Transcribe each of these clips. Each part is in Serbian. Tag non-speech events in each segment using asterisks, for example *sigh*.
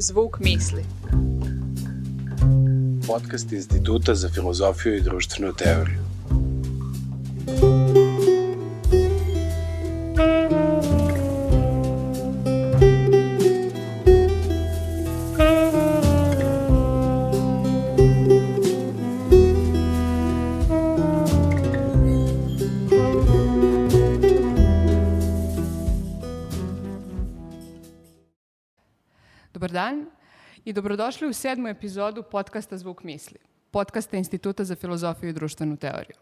Zvuk misli. Podcast Instituta za filozofiju i društvenu teoriju. I dobrodošli u sedmu epizodu podcasta Zvuk misli, podcasta Instituta za filozofiju i društvenu teoriju.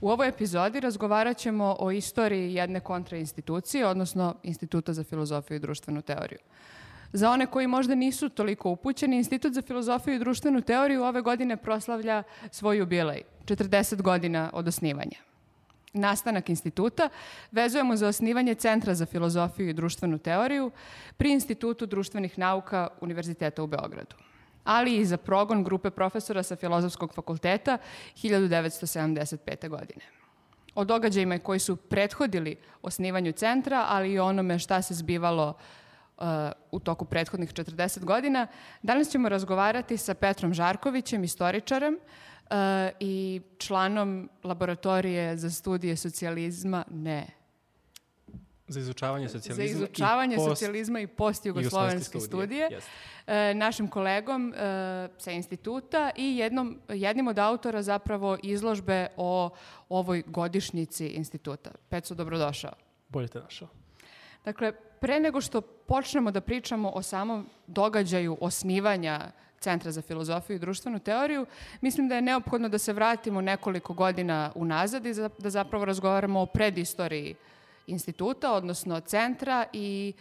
U ovoj epizodi razgovarat ćemo o istoriji jedne kontrainstitucije, odnosno Instituta za filozofiju i društvenu teoriju. Za one koji možda nisu toliko upućeni, Institut za filozofiju i društvenu teoriju ove godine proslavlja svoj jubilej, 40 godina od osnivanja. Nastanak instituta vezujemo za osnivanje Centra za filozofiju i društvenu teoriju pri Institutu društvenih nauka Univerziteta u Beogradu, ali i za progon grupe profesora sa Filozofskog fakulteta 1975. godine. O događajima koji su prethodili osnivanju centra, ali i onome šta se zbivalo uh, u toku prethodnih 40 godina, danas ćemo razgovarati sa Petrom Žarkovićem, istoričarem, i članom laboratorije za studije socijalizma, ne, Za izučavanje socijalizma za izučavanje i post... socijalizma i postjugoslovenske studije, Jeste. e, našim kolegom e, sa instituta i jednom, jednim od autora zapravo izložbe o ovoj godišnjici instituta. Peco, dobrodošao. Bolje te našao. Dakle, pre nego što počnemo da pričamo o samom događaju osnivanja Centra za filozofiju i društvenu teoriju, mislim da je neophodno da se vratimo nekoliko godina unazad i da zapravo razgovaramo o predistoriji instituta, odnosno centra i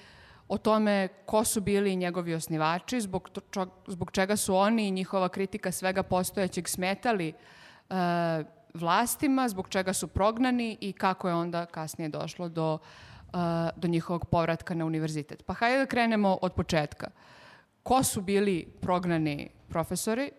o tome ko su bili njegovi osnivači, zbog, to- zbog čega su oni i njihova kritika svega postojećeg smetali e, vlastima, zbog čega su prognani i kako je onda kasnije došlo do, e, do njihovog povratka na univerzitet. Pa hajde da krenemo od početka. Ko su bili prognani profesori,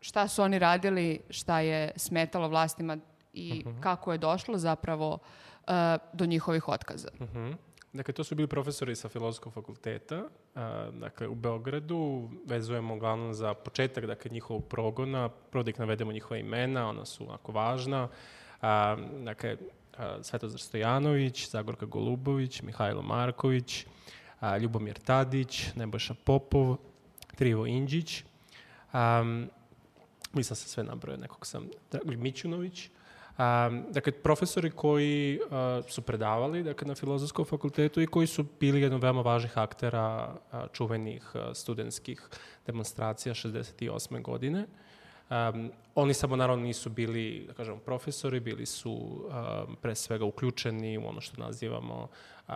šta su oni radili, šta je smetalo vlastima i kako je došlo zapravo e, do njihovih otkaza. Mhm. Dakle, to su bili profesori sa Filozofskog fakulteta, a, dakle, u Beogradu. Vezujemo uglavnom za početak, dakle, njihovog progona. Prvo da ih navedemo njihova imena, ona su onako važna. A, dakle, a, Svetozar Stojanović, Zagorka Golubović, Mihajlo Marković, a, Ljubomir Tadić, Nebojša Popov, Trivo Inđić. Um, mislim se sve nabrojao, nekog sam, Mićunović. Um, dakle, profesori koji uh, su predavali dakle, na Filozofskom fakultetu i koji su bili jedan od veoma važnih aktera uh, čuvenih uh, studentskih demonstracija 68. godine. Um, oni samo naravno nisu bili, da kažemo, profesori, bili su um, pre svega uključeni u ono što nazivamo um,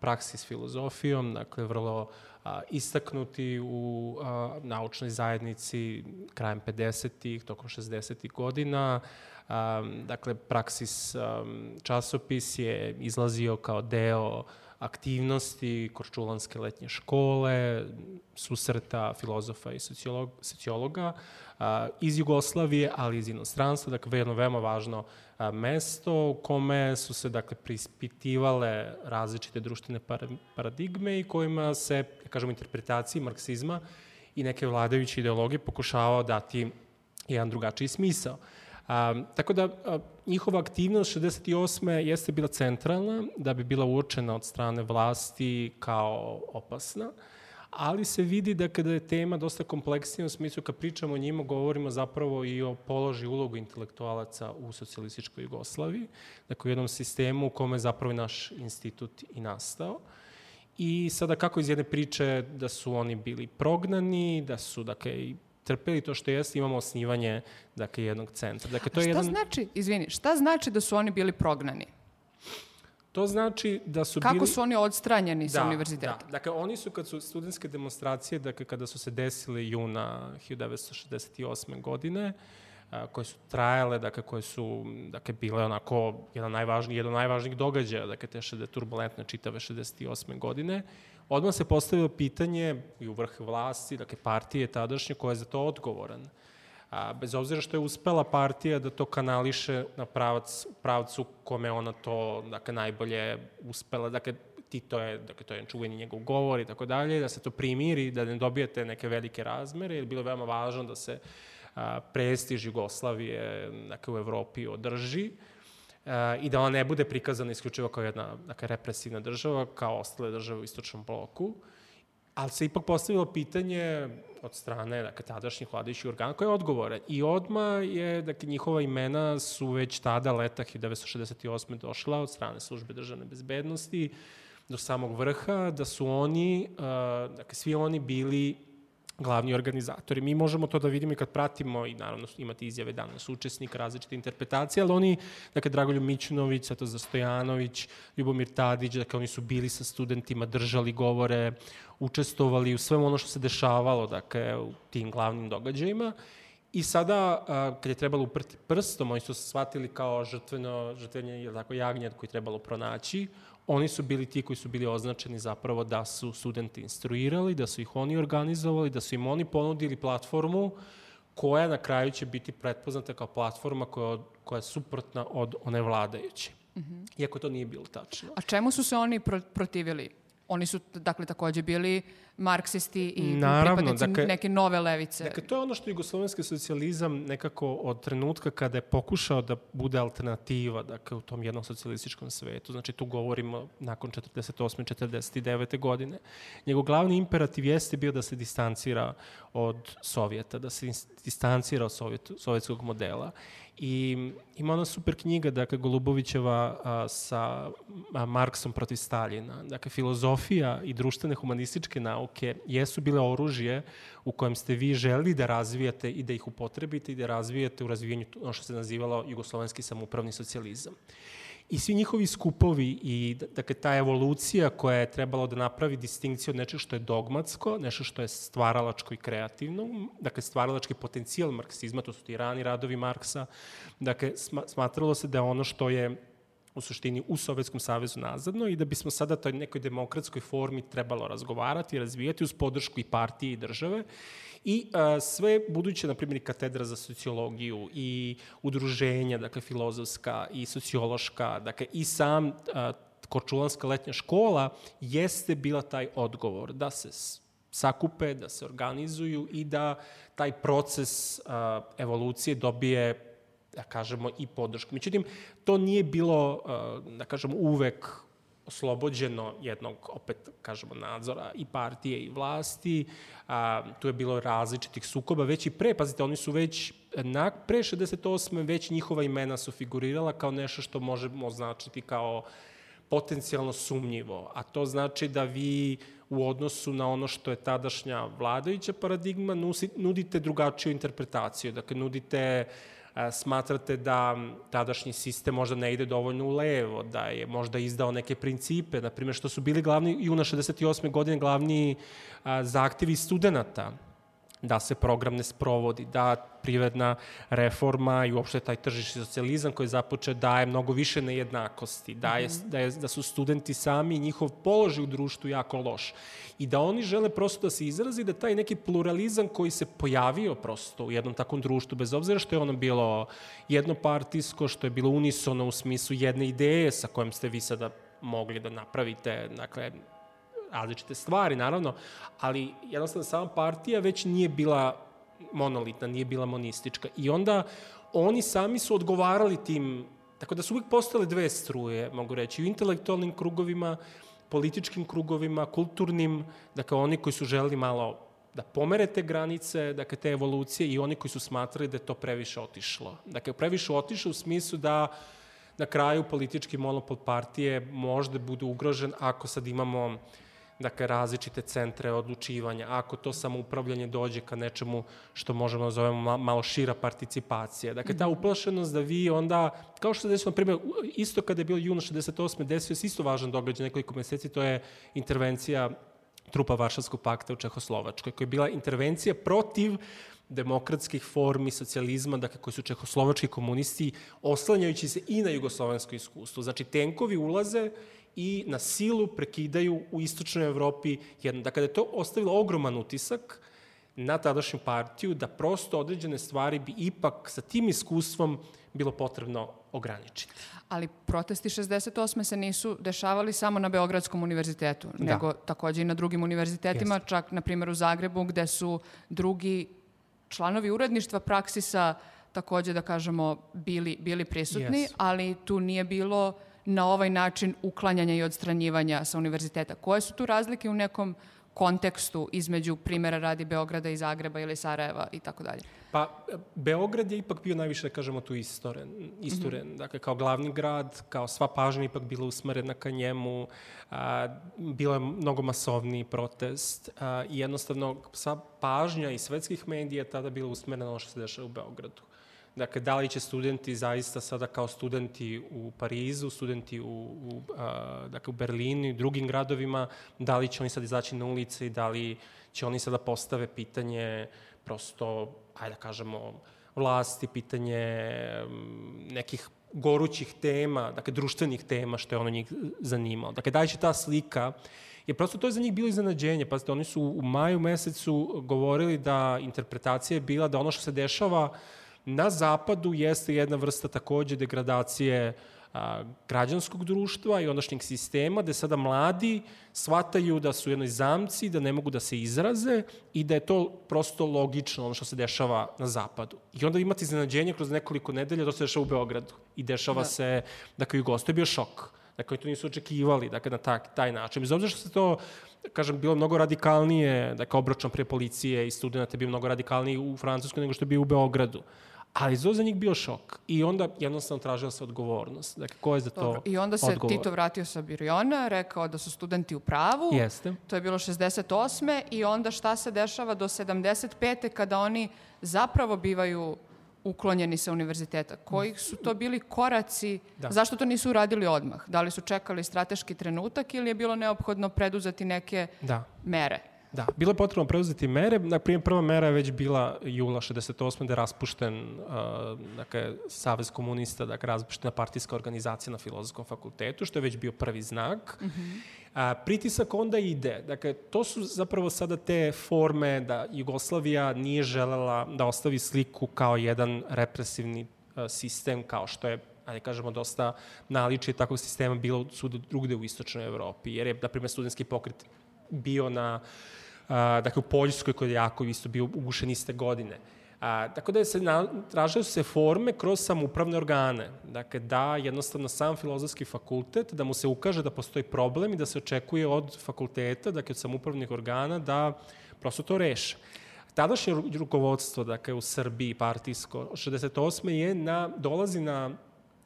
praksi s filozofijom, dakle vrlo a, istaknuti u a, naučnoj zajednici krajem 50-ih, tokom 60-ih godina. A, dakle, Praksis um, časopis je izlazio kao deo aktivnosti Korčulanske letnje škole, susreta filozofa i sociolog, sociologa a, iz Jugoslavije, ali iz inostranstva, dakle jedno veoma važno a, mesto u kome su se dakle prispitivale različite društvene para, paradigme i kojima se, da kažemo, interpretaciji marksizma i neke vladajuće ideologije pokušavao dati jedan drugačiji smisao. A, tako da njihova aktivnost 68. jeste bila centralna, da bi bila uočena od strane vlasti kao opasna, ali se vidi da kada je tema dosta kompleksnija u smislu kad pričamo o njima govorimo zapravo i o položi ulogu intelektualaca u socijalističkoj Jugoslaviji, dakle u jednom sistemu u kome je zapravo naš institut i nastao. I sada kako iz jedne priče da su oni bili prognani, da su dakle trpeli to što jeste, imamo osnivanje dakle, jednog centra. Dakle, to je šta jedan, znači, izvini, šta znači da su oni bili prognani? to znači da su Kako bili... su oni odstranjeni sa univerziteta? Da, dakle, oni su, kad su studentske demonstracije, dakle, kada su se desile juna 1968. godine, a, koje su trajale, dakle, koje su, dakle, bile onako jedan najvažniji, jedan najvažnijih događaja, dakle, te šede turbulentne čitave 68. godine, odmah se postavilo pitanje i u vrh vlasti, dakle, partije tadašnje, koja je za to odgovoran. A, bez obzira što je uspela partija da to kanališe na pravac, pravcu kome ona to dakle, najbolje uspela. Dakle, Tito je, dakle, to je čuveni njegov govor i tako dalje, da se to primiri, da ne dobijete neke velike razmere, jer je bilo veoma važno da se a, prestiž Jugoslavije dakle, u Evropi održi i da ona ne bude prikazana isključivo kao jedna dakle, represivna država, kao ostale države u istočnom bloku. Ali se ipak postavilo pitanje od strane dakle, tadašnjih vladajućih organa koje je odgovore. I odma je, dakle, njihova imena su već tada leta 1968. došla od strane službe državne bezbednosti do samog vrha, da su oni, dakle, svi oni bili glavni organizatori. Mi možemo to da vidimo i kad pratimo i naravno imate izjave danas učesnika, različite interpretacije, ali oni, dakle, Dragoljub Mićunović, Sato Zastojanović, Ljubomir Tadić, dakle, oni su bili sa studentima, držali govore, učestvovali u svemu ono što se dešavalo, dakle, u tim glavnim događajima. I sada, kad je trebalo uprti prstom, oni su se shvatili kao žrtveno, žrtvenje, je tako, jagnjad koji je trebalo pronaći, oni su bili ti koji su bili označeni zapravo da su studenti instruirali, da su ih oni organizovali, da su im oni ponudili platformu koja na kraju će biti pretpoznata kao platforma koja, koja je suprotna od one vladajuće. Mm -hmm. Iako to nije bilo tačno. A čemu su se oni pro protivili? Oni su, dakle, takođe bili marksisti i Naravno, pripadnici dakle, neke nove levice. Dakle, to je ono što jugoslovenski socijalizam nekako od trenutka kada je pokušao da bude alternativa dakle, u tom jednom socijalističkom svetu, znači tu govorimo nakon 48. 49. godine, njegov glavni imperativ jeste bio da se distancira od Sovjeta, da se distancira od sovjet, sovjetskog modela I ima ona super knjiga, dakle, Golubovićeva a, sa a, Marksom protiv Staljina. Dakle, filozofija i društvene humanističke nauke jesu bile oružje u kojem ste vi želi da razvijate i da ih upotrebite i da razvijate u razvijenju ono što se nazivalo jugoslovenski samupravni socijalizam i svi njihovi skupovi i dakle ta evolucija koja je trebalo da napravi distinkciju od nečeg što je dogmatsko, nešto što je stvaralačko i kreativno, dakle stvaralački potencijal marksizma, to su ti rani radovi Marksa, dakle smatralo se da ono što je u suštini u Sovjetskom savezu nazadno i da bismo sada toj nekoj demokratskoj formi trebalo razgovarati razvijati uz podršku i partije i države. I a, sve buduće, na primjer, katedra za sociologiju i udruženja, dakle, filozofska i sociološka, dakle, i sam a, Korčulanska letnja škola jeste bila taj odgovor da se sakupe, da se organizuju i da taj proces a, evolucije dobije da kažemo, i podršku. Međutim, to nije bilo, da kažemo, uvek oslobođeno jednog, opet kažemo, nadzora i partije i vlasti. A, tu je bilo različitih sukoba, već i pre, pazite, oni su već, na, pre 68. već njihova imena su figurirala kao nešto što možemo označiti kao potencijalno sumnjivo, a to znači da vi u odnosu na ono što je tadašnja vladajuća paradigma nudite drugačiju interpretaciju, dakle nudite uh, smatrate da tadašnji sistem možda ne ide dovoljno u levo, da je možda izdao neke principe, na primjer što su bili glavni, juna 68. godine glavni zahtevi studenta, da se program ne sprovodi, da privredna reforma i uopšte taj tržišni socijalizam koji je započeo daje mnogo više nejednakosti, da, je, da, je, da su studenti sami i njihov položaj u društvu jako loš i da oni žele prosto da se izrazi da taj neki pluralizam koji se pojavio prosto u jednom takvom društvu, bez obzira što je ono bilo jednopartijsko, što je bilo unisono u smislu jedne ideje sa kojom ste vi sada mogli da napravite, dakle, različite stvari, naravno, ali jednostavno sama partija već nije bila monolitna, nije bila monistička. I onda oni sami su odgovarali tim, tako da su uvijek postale dve struje, mogu reći, u intelektualnim krugovima, političkim krugovima, kulturnim, dakle oni koji su želeli malo da pomere te granice, dakle te evolucije i oni koji su smatrali da je to previše otišlo. Dakle, previše otišlo u smislu da na kraju politički monopol partije možda bude ugrožen ako sad imamo uh, dakle, različite centre odlučivanja. Ako to samoupravljanje dođe ka nečemu što možemo da zovemo malo šira participacija. Dakle, ta mhm. uplašenost da vi onda, kao što se desilo, na primjer, isto kada je bilo juna 68. desio se isto važan događaj nekoliko meseci, to je intervencija trupa Varšavskog pakta u Čehoslovačkoj, koja je bila intervencija protiv demokratskih formi socijalizma, dakle koji su čehoslovački komunisti, oslanjajući se i na jugoslovensko iskustvo. Znači, tenkovi ulaze i na silu prekidaju u istočnoj Evropi jedno. Dakle, da je to ostavilo ogroman utisak na tadašnju partiju, da prosto određene stvari bi ipak sa tim iskustvom bilo potrebno ograničiti. Ali protesti 68. se nisu dešavali samo na Beogradskom univerzitetu, Da. nego takođe i na drugim univerzitetima, čak na primjer u Zagrebu gde su drugi članovi uredništva praksisa takođe da kažemo bili, bili prisutni, Jesu. ali tu nije bilo na ovaj način uklanjanja i odstranjivanja sa univerziteta. Koje su tu razlike u nekom kontekstu između primjera radi Beograda i Zagreba ili Sarajeva i tako dalje? Pa, Beograd je ipak bio najviše, da kažemo, tu istoren. isturen. Mhm. Dakle, kao glavni grad, kao sva pažnja ipak bila usmerena ka njemu, a, bilo je mnogo masovniji protest a, i jednostavno sva pažnja i svetskih medija tada bila usmerena na ono što se dešava u Beogradu. Dakle, da li će studenti zaista sada kao studenti u Parizu, studenti u, u, a, dakle, u Berlinu i drugim gradovima, da li će oni sad izaći na ulice i da li će oni sada postave pitanje prosto, ajde da kažemo, vlasti, pitanje nekih gorućih tema, dakle društvenih tema što je ono njih zanimalo. Dakle, da li će ta slika Jer prosto to je za njih bilo iznenađenje. Pazite, oni su u maju mesecu govorili da interpretacija je bila da ono što se dešava na zapadu jeste jedna vrsta takođe degradacije a, građanskog društva i ondašnjeg sistema, gde sada mladi shvataju da su u jednoj zamci, da ne mogu da se izraze i da je to prosto logično ono što se dešava na zapadu. I onda imate iznenađenje kroz nekoliko nedelja, to se dešava u Beogradu. I dešava Da. se, dakle, gostu je bio šok. Dakle, to nisu očekivali, dakle, na tak, taj način. Bez obzira što se to, kažem, bilo mnogo radikalnije, dakle, obračun pre policije i studenta je bio mnogo radikalniji u Francuskoj nego što je bio u Beogradu. Ali to za njih bio šok. I onda jednostavno tražila se odgovornost. Dakle, ko je za to Dobro. I onda se odgovoran? Tito vratio sa Biriona, rekao da su studenti u pravu. Jeste. To je bilo 68. I onda šta se dešava do 75. kada oni zapravo bivaju uklonjeni sa univerziteta. Koji su to bili koraci? Da. Zašto to nisu uradili odmah? Da li su čekali strateški trenutak ili je bilo neophodno preduzeti neke Da. mere? Da, bilo je potrebno preuzeti mere. Na primjer, prva mera je već bila jula 68. da je raspušten uh, dakle, Savez komunista, dakle, raspuštena partijska organizacija na Filozofskom fakultetu, što je već bio prvi znak. Mm -hmm. A, pritisak onda ide. Dakle, to su zapravo sada te forme da Jugoslavija nije želela da ostavi sliku kao jedan represivni uh, sistem, kao što je ajde kažemo, dosta naličije takvog sistema bilo svuda drugde u istočnoj Evropi, jer je, na primjer, studentski pokret bio na, a, dakle, u Poljskoj, koji je jako isto bio ugušen iste godine. A, tako da se na, tražaju se forme kroz samoupravne organe. Dakle, da jednostavno sam filozofski fakultet, da mu se ukaže da postoji problem i da se očekuje od fakulteta, dakle od samoupravnih organa, da prosto to reše. Tadašnje ru- rukovodstvo, dakle, u Srbiji, partijsko, od 68. je na, dolazi na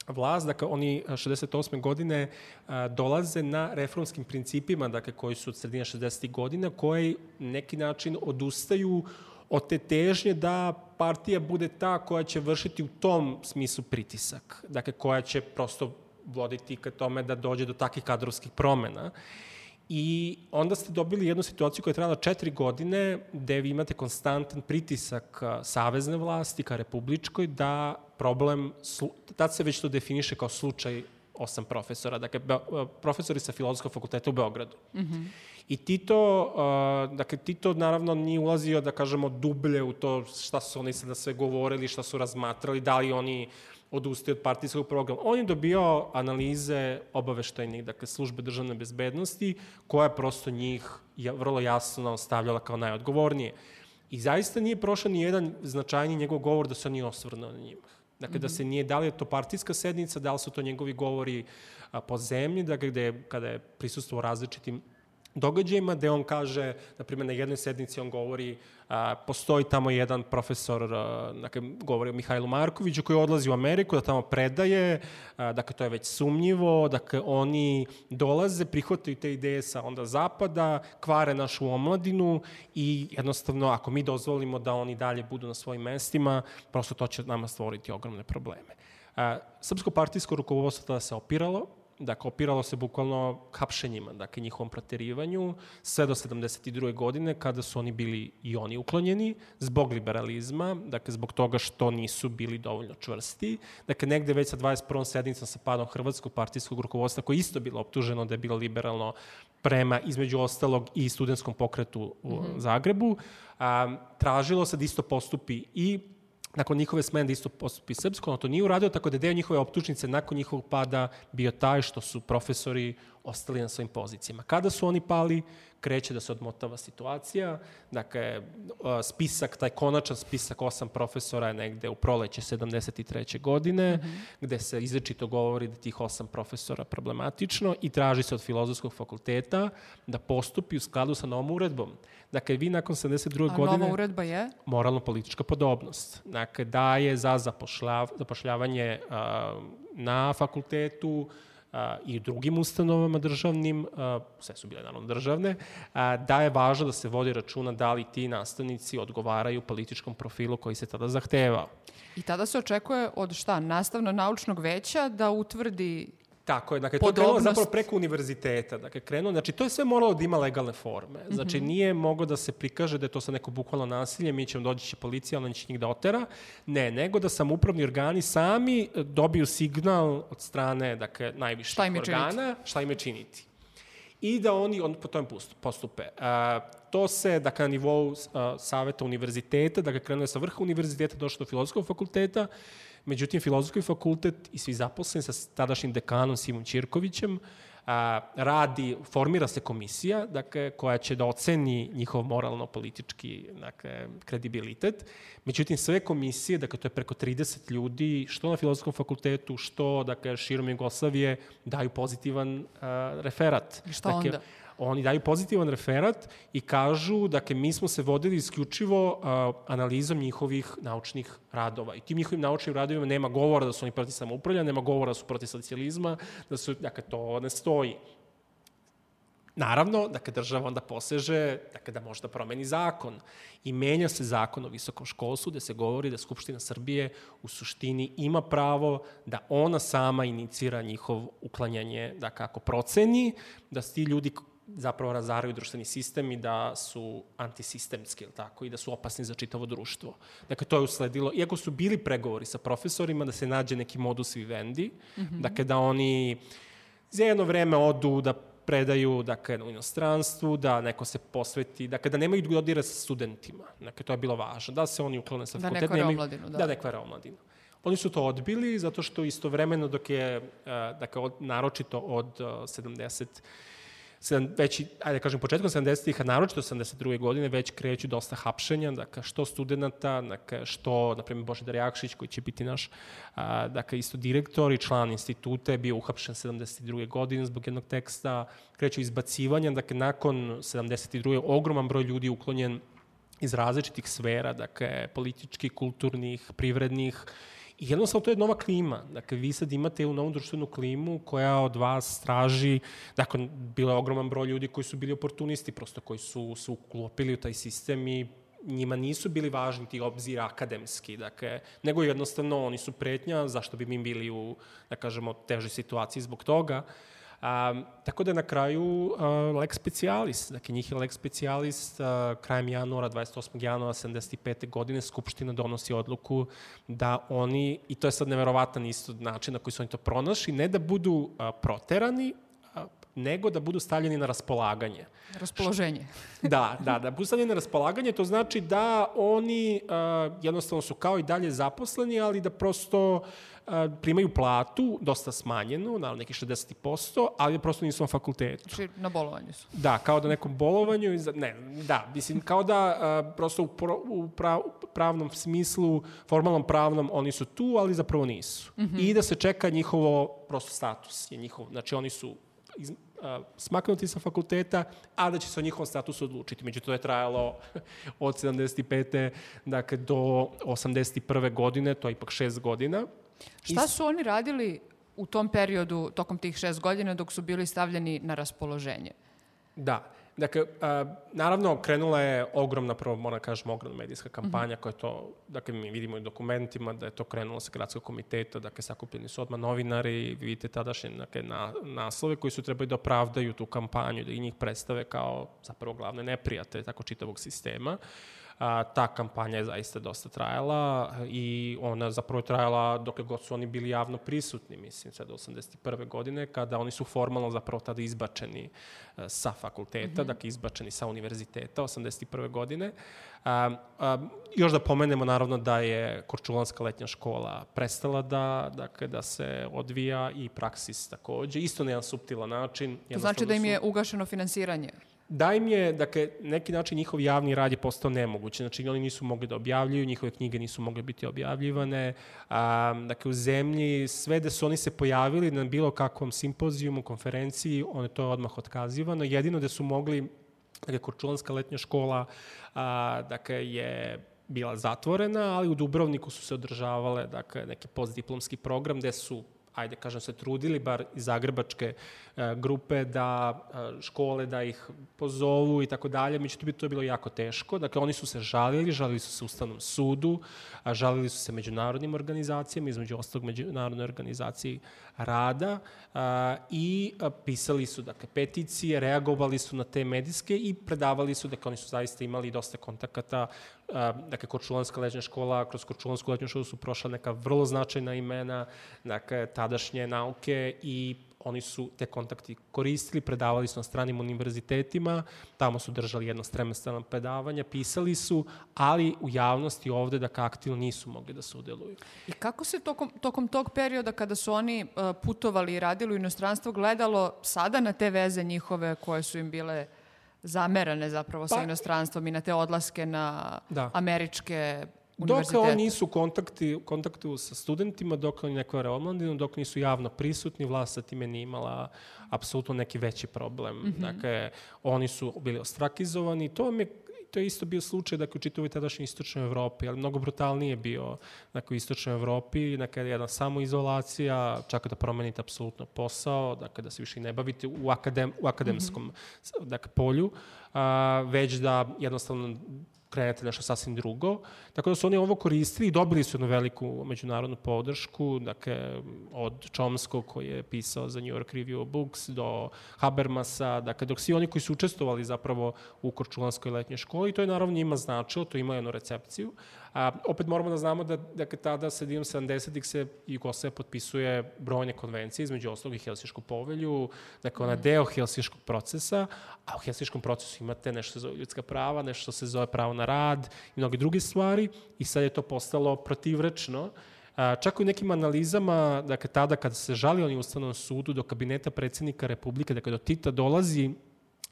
vlast, dakle oni a, 68. godine a, dolaze na reformskim principima, dakle koji su od sredine 60. godina, koji neki način odustaju od te težnje da partija bude ta koja će vršiti u tom smislu pritisak, dakle koja će prosto voditi ka tome da dođe do takih kadrovskih promena. I onda ste dobili jednu situaciju koja je trajala četiri godine, gde vi imate konstantan pritisak savezne vlasti ka republičkoj da problem, tad se već to definiše kao slučaj osam profesora, dakle, profesori sa filozofskog fakulteta u Beogradu. Mm -hmm. I Tito, uh, dakle, Tito naravno nije ulazio, da kažemo, dublje u to šta su oni sada sve govorili, šta su razmatrali, da li oni odustaju od partijskog programa. On je dobio analize obaveštajnih, dakle, službe državne bezbednosti, koja je prosto njih vrlo jasno stavljala kao najodgovornije. I zaista nije prošao ni jedan značajni njegov govor da se on nije osvrnuo na njima. Dakle, mm -hmm. da se nije, da li je to partijska sednica, da li su to njegovi govori a, po zemlji, dakle, gde, kada je prisustuo različitim događajima, gde on kaže, na primjer, na jednoj sednici on govori, a, postoji tamo jedan profesor, a, dakle, govori o Mihajlu Markoviću, koji odlazi u Ameriku da tamo predaje, a, dakle, to je već sumnjivo, dakle, oni dolaze, prihvataju te ideje sa onda zapada, kvare našu omladinu i jednostavno, ako mi dozvolimo da oni dalje budu na svojim mestima, prosto to će nama stvoriti ogromne probleme. A, Srpsko partijsko rukovodstvo tada se opiralo, Dakle, opiralo se bukvalno hapšenjima, dakle, njihovom proterivanju, sve do 72. godine, kada su oni bili i oni uklonjeni, zbog liberalizma, dakle, zbog toga što nisu bili dovoljno čvrsti. Dakle, negde već sa 21. sednicom sa padom Hrvatskog partijskog rukovodstva, koje je isto bilo optuženo da je bilo liberalno prema, između ostalog, i studentskom pokretu u mm -hmm. Zagrebu, a, tražilo se da isto postupi i nakon njihove smene da isto postupi srpsko, ono to nije uradio, tako da je deo njihove optučnice nakon njihovog pada bio taj što su profesori ostali na svojim pozicijama. Kada su oni pali, kreće da se odmotava situacija. Dakle, spisak, taj konačan spisak osam profesora je negde u proleće 73. godine, mm -hmm. gde se izrečito govori da tih osam profesora problematično i traži se od filozofskog fakulteta da postupi u skladu sa novom uredbom. Dakle, vi nakon 72. A godine... nova uredba je? Moralno-politička podobnost. Dakle, daje za zapošljav, zapošljavanje a, na fakultetu, a, i drugim ustanovama državnim, a, sve su bile naravno državne, a, da je važno da se vodi računa da li ti nastavnici odgovaraju političkom profilu koji se tada zahtevao. I tada se očekuje od šta? Nastavno-naučnog veća da utvrdi Tako je, dakle, to je krenulo zapravo preko univerziteta, dakle, krenulo, znači, to je sve moralo da ima legalne forme, znači, mm -hmm. nije mogo da se prikaže da je to sa neko bukvalno nasilje, mi ćemo doći će policija, ona će njih da otera, ne, nego da samupravni organi sami e, dobiju signal od strane, dakle, najviših šta organa, činiti? šta im je činiti. I da oni on, po tome postupe. A, to se, dakle, na nivou a, saveta univerziteta, dakle, krenulo je sa vrha univerziteta, došlo do filozofskog fakulteta, Međutim, filozofski fakultet i svi zaposleni sa tadašnjim dekanom Simom Ćirkovićem a, radi, formira se komisija dakle, koja će da oceni njihov moralno-politički dakle, kredibilitet. Međutim, sve komisije, dakle, to je preko 30 ljudi, što na filozofskom fakultetu, što dakle, širom Jugoslavije, daju pozitivan a, referat. I šta dakle, onda? Oni daju pozitivan referat i kažu, dakle, mi smo se vodili isključivo uh, analizom njihovih naučnih radova. I tim njihovim naučnim radovima nema govora da su oni protiv samoupravlja, nema govora da su protiv socijalizma, da su, dakle, to ne stoji. Naravno, dakle, država onda poseže dakle, da može da promeni zakon. I menja se zakon o visokom školstvu gde se govori da Skupština Srbije u suštini ima pravo da ona sama inicira njihov uklanjanje, da kako proceni, da ti ljudi zapravo razaraju društveni sistem i da su antisistemski, ili tako, i da su opasni za čitavo društvo. Dakle, to je usledilo, iako su bili pregovori sa profesorima da se nađe neki modus vivendi, mm -hmm. dakle, da oni za jedno vreme odu da predaju dakle, u inostranstvu, da neko se posveti, dakle, da nemaju dodira sa studentima. Dakle, to je bilo važno. Da se oni uklone sa da fakultet. Da ne kvare omladinu. Da, da ne kvare omladinu. Oni su to odbili zato što istovremeno dok je, dakle, od, naročito od 70 već, ajde da kažem, početkom 70-ih, a naročito 72. godine, već kreću dosta hapšenja, dakle, što studenta, dakle, što, na primjer, Božidar Jakšić, koji će biti naš, a, dakle, isto direktor i član instituta, je bio uhapšen 72. godine zbog jednog teksta, kreću izbacivanja, dakle, nakon 72. ogroman broj ljudi uklonjen iz različitih sfera, dakle, političkih, kulturnih, privrednih, I jednostavno to je nova klima. Dakle, vi sad imate u novu društvenu klimu koja od vas traži, dakle, bilo je ogroman broj ljudi koji su bili oportunisti, prosto koji su se uklopili u taj sistem i njima nisu bili važni ti obzir akademski, dakle, nego jednostavno oni su pretnja, zašto bi mi bili u, da kažemo, težoj situaciji zbog toga. Uh, A, tako da na kraju a, lex specialis, dakle njih je lex specialis a, krajem januara, 28. januara 75. godine Skupština donosi odluku da oni, i to je sad neverovatan isto način na koji su oni to pronašli, ne da budu a, proterani, nego da budu stavljeni na raspolaganje. Raspoloženje. da, da, da budu stavljeni na raspolaganje, to znači da oni a, jednostavno su kao i dalje zaposleni, ali da prosto primaju platu, dosta smanjenu, na nekih 60%, ali prosto nisu na fakultetu. Znači, na bolovanju su. Da, kao da nekom bolovanju, ne, da, mislim, kao da a, prosto u, pro, u prav, pravnom smislu, formalnom pravnom, oni su tu, ali zapravo nisu. Mm -hmm. I da se čeka njihovo, prosto status je njihov, znači oni su iz, a, smaknuti sa fakulteta, a da će se o njihovom statusu odlučiti. Međutim, to je trajalo *laughs* od 75. dakle, do 81. godine, to je ipak šest godina. Šta su oni radili u tom periodu, tokom tih šest godina, dok su bili stavljeni na raspoloženje? Da. Dakle, a, naravno, krenula je ogromna, prvo moram da kažem, ogromna medijska kampanja mm -hmm. koja je to, dakle, mi vidimo i dokumentima da je to krenulo sa gradskog komiteta, dakle, sakupljeni su odmah novinari, vidite tadašnje dakle, na, naslove koji su trebali da opravdaju tu kampanju, da i njih predstave kao zapravo glavne neprijate tako čitavog sistema. A, ta kampanja je zaista dosta trajala i ona zapravo je trajala dok god su oni bili javno prisutni, mislim, sve do 81. godine, kada oni su formalno zapravo tada izbačeni a, sa fakulteta, mm -hmm. dakle izbačeni sa univerziteta 81. godine. A, a, još da pomenemo naravno da je Korčulanska letnja škola prestala da, dakle, da se odvija i praksis takođe, isto na jedan subtilan način. To znači da im je ugašeno finansiranje? Da im je, dakle, neki način njihov javni rad je postao nemoguće. Znači, oni nisu mogli da objavljuju, njihove knjige nisu mogle biti objavljivane. A, dakle, u zemlji, sve da su oni se pojavili na bilo kakvom simpozijumu, konferenciji, one to je odmah otkazivano. Jedino da su mogli, dakle, Korčulanska letnja škola, a, dakle, je bila zatvorena, ali u Dubrovniku su se održavale dakle, neki postdiplomski program gde su ajde kažem se trudili, bar iz zagrebačke e, grupe, da e, škole da ih pozovu i tako dalje, međutim to je bilo jako teško. Dakle, oni su se žalili, žalili su se Ustavnom sudu, a žalili su se međunarodnim organizacijama, između ostalog međunarodnoj organizaciji rada a, i a, pisali su dakle, peticije, reagovali su na te medijske i predavali su, dakle oni su zaista imali dosta kontakata, dakle Korčulanska leđna škola, kroz Korčulansku leđnu školu su prošla neka vrlo značajna imena, dakle tadašnje nauke i oni su te kontakti koristili, predavali su na stranim univerzitetima, tamo su držali jedno stremestano predavanja, pisali su, ali u javnosti ovde da aktivno nisu mogli da se udeluju. I kako se tokom, tokom tog perioda kada su oni uh, putovali i radili u inostranstvo gledalo sada na te veze njihove koje su im bile zamerane zapravo pa, sa inostranstvom i na te odlaske na da. američke Dok oni nisu kontakti, kontaktu sa studentima, dok oni ne kvare omladinu, dok nisu javno prisutni, vlast sa time nije imala apsolutno neki veći problem. Mm -hmm. Dakle, oni su bili ostrakizovani. To mi to je isto bio slučaj dakle, u čitavoj tadašnjoj istočnoj Evropi, ali mnogo brutalnije bio dakle, u istočnoj Evropi, dakle, jedna samoizolacija, čak da promenite apsolutno posao, dakle, da se više ne bavite u, akadem, u akademskom mm -hmm. dakle, polju, a, već da jednostavno krenete nešto sasvim drugo. Tako da su oni ovo koristili i dobili su jednu veliku međunarodnu podršku, dakle, od Chomskog koji je pisao za New York Review of Books do Habermasa, dakle, dok svi oni koji su učestvovali zapravo u Korčulanskoj letnjoj školi, to je naravno njima značilo, to ima jednu recepciju, A, opet moramo da znamo da, da tada sredinom 70-ih se Jugoslavia potpisuje brojne konvencije, između ostalog i Helsišku povelju, dakle ona je deo Helsiškog procesa, a u Helsiškom procesu imate nešto se zove ljudska prava, nešto se zove pravo na rad i mnogi druge stvari i sad je to postalo protivrečno. A, čak u nekim analizama, dakle, tada kada se žali oni Ustavnom sudu do kabineta predsednika Republike, dakle, do Tita dolazi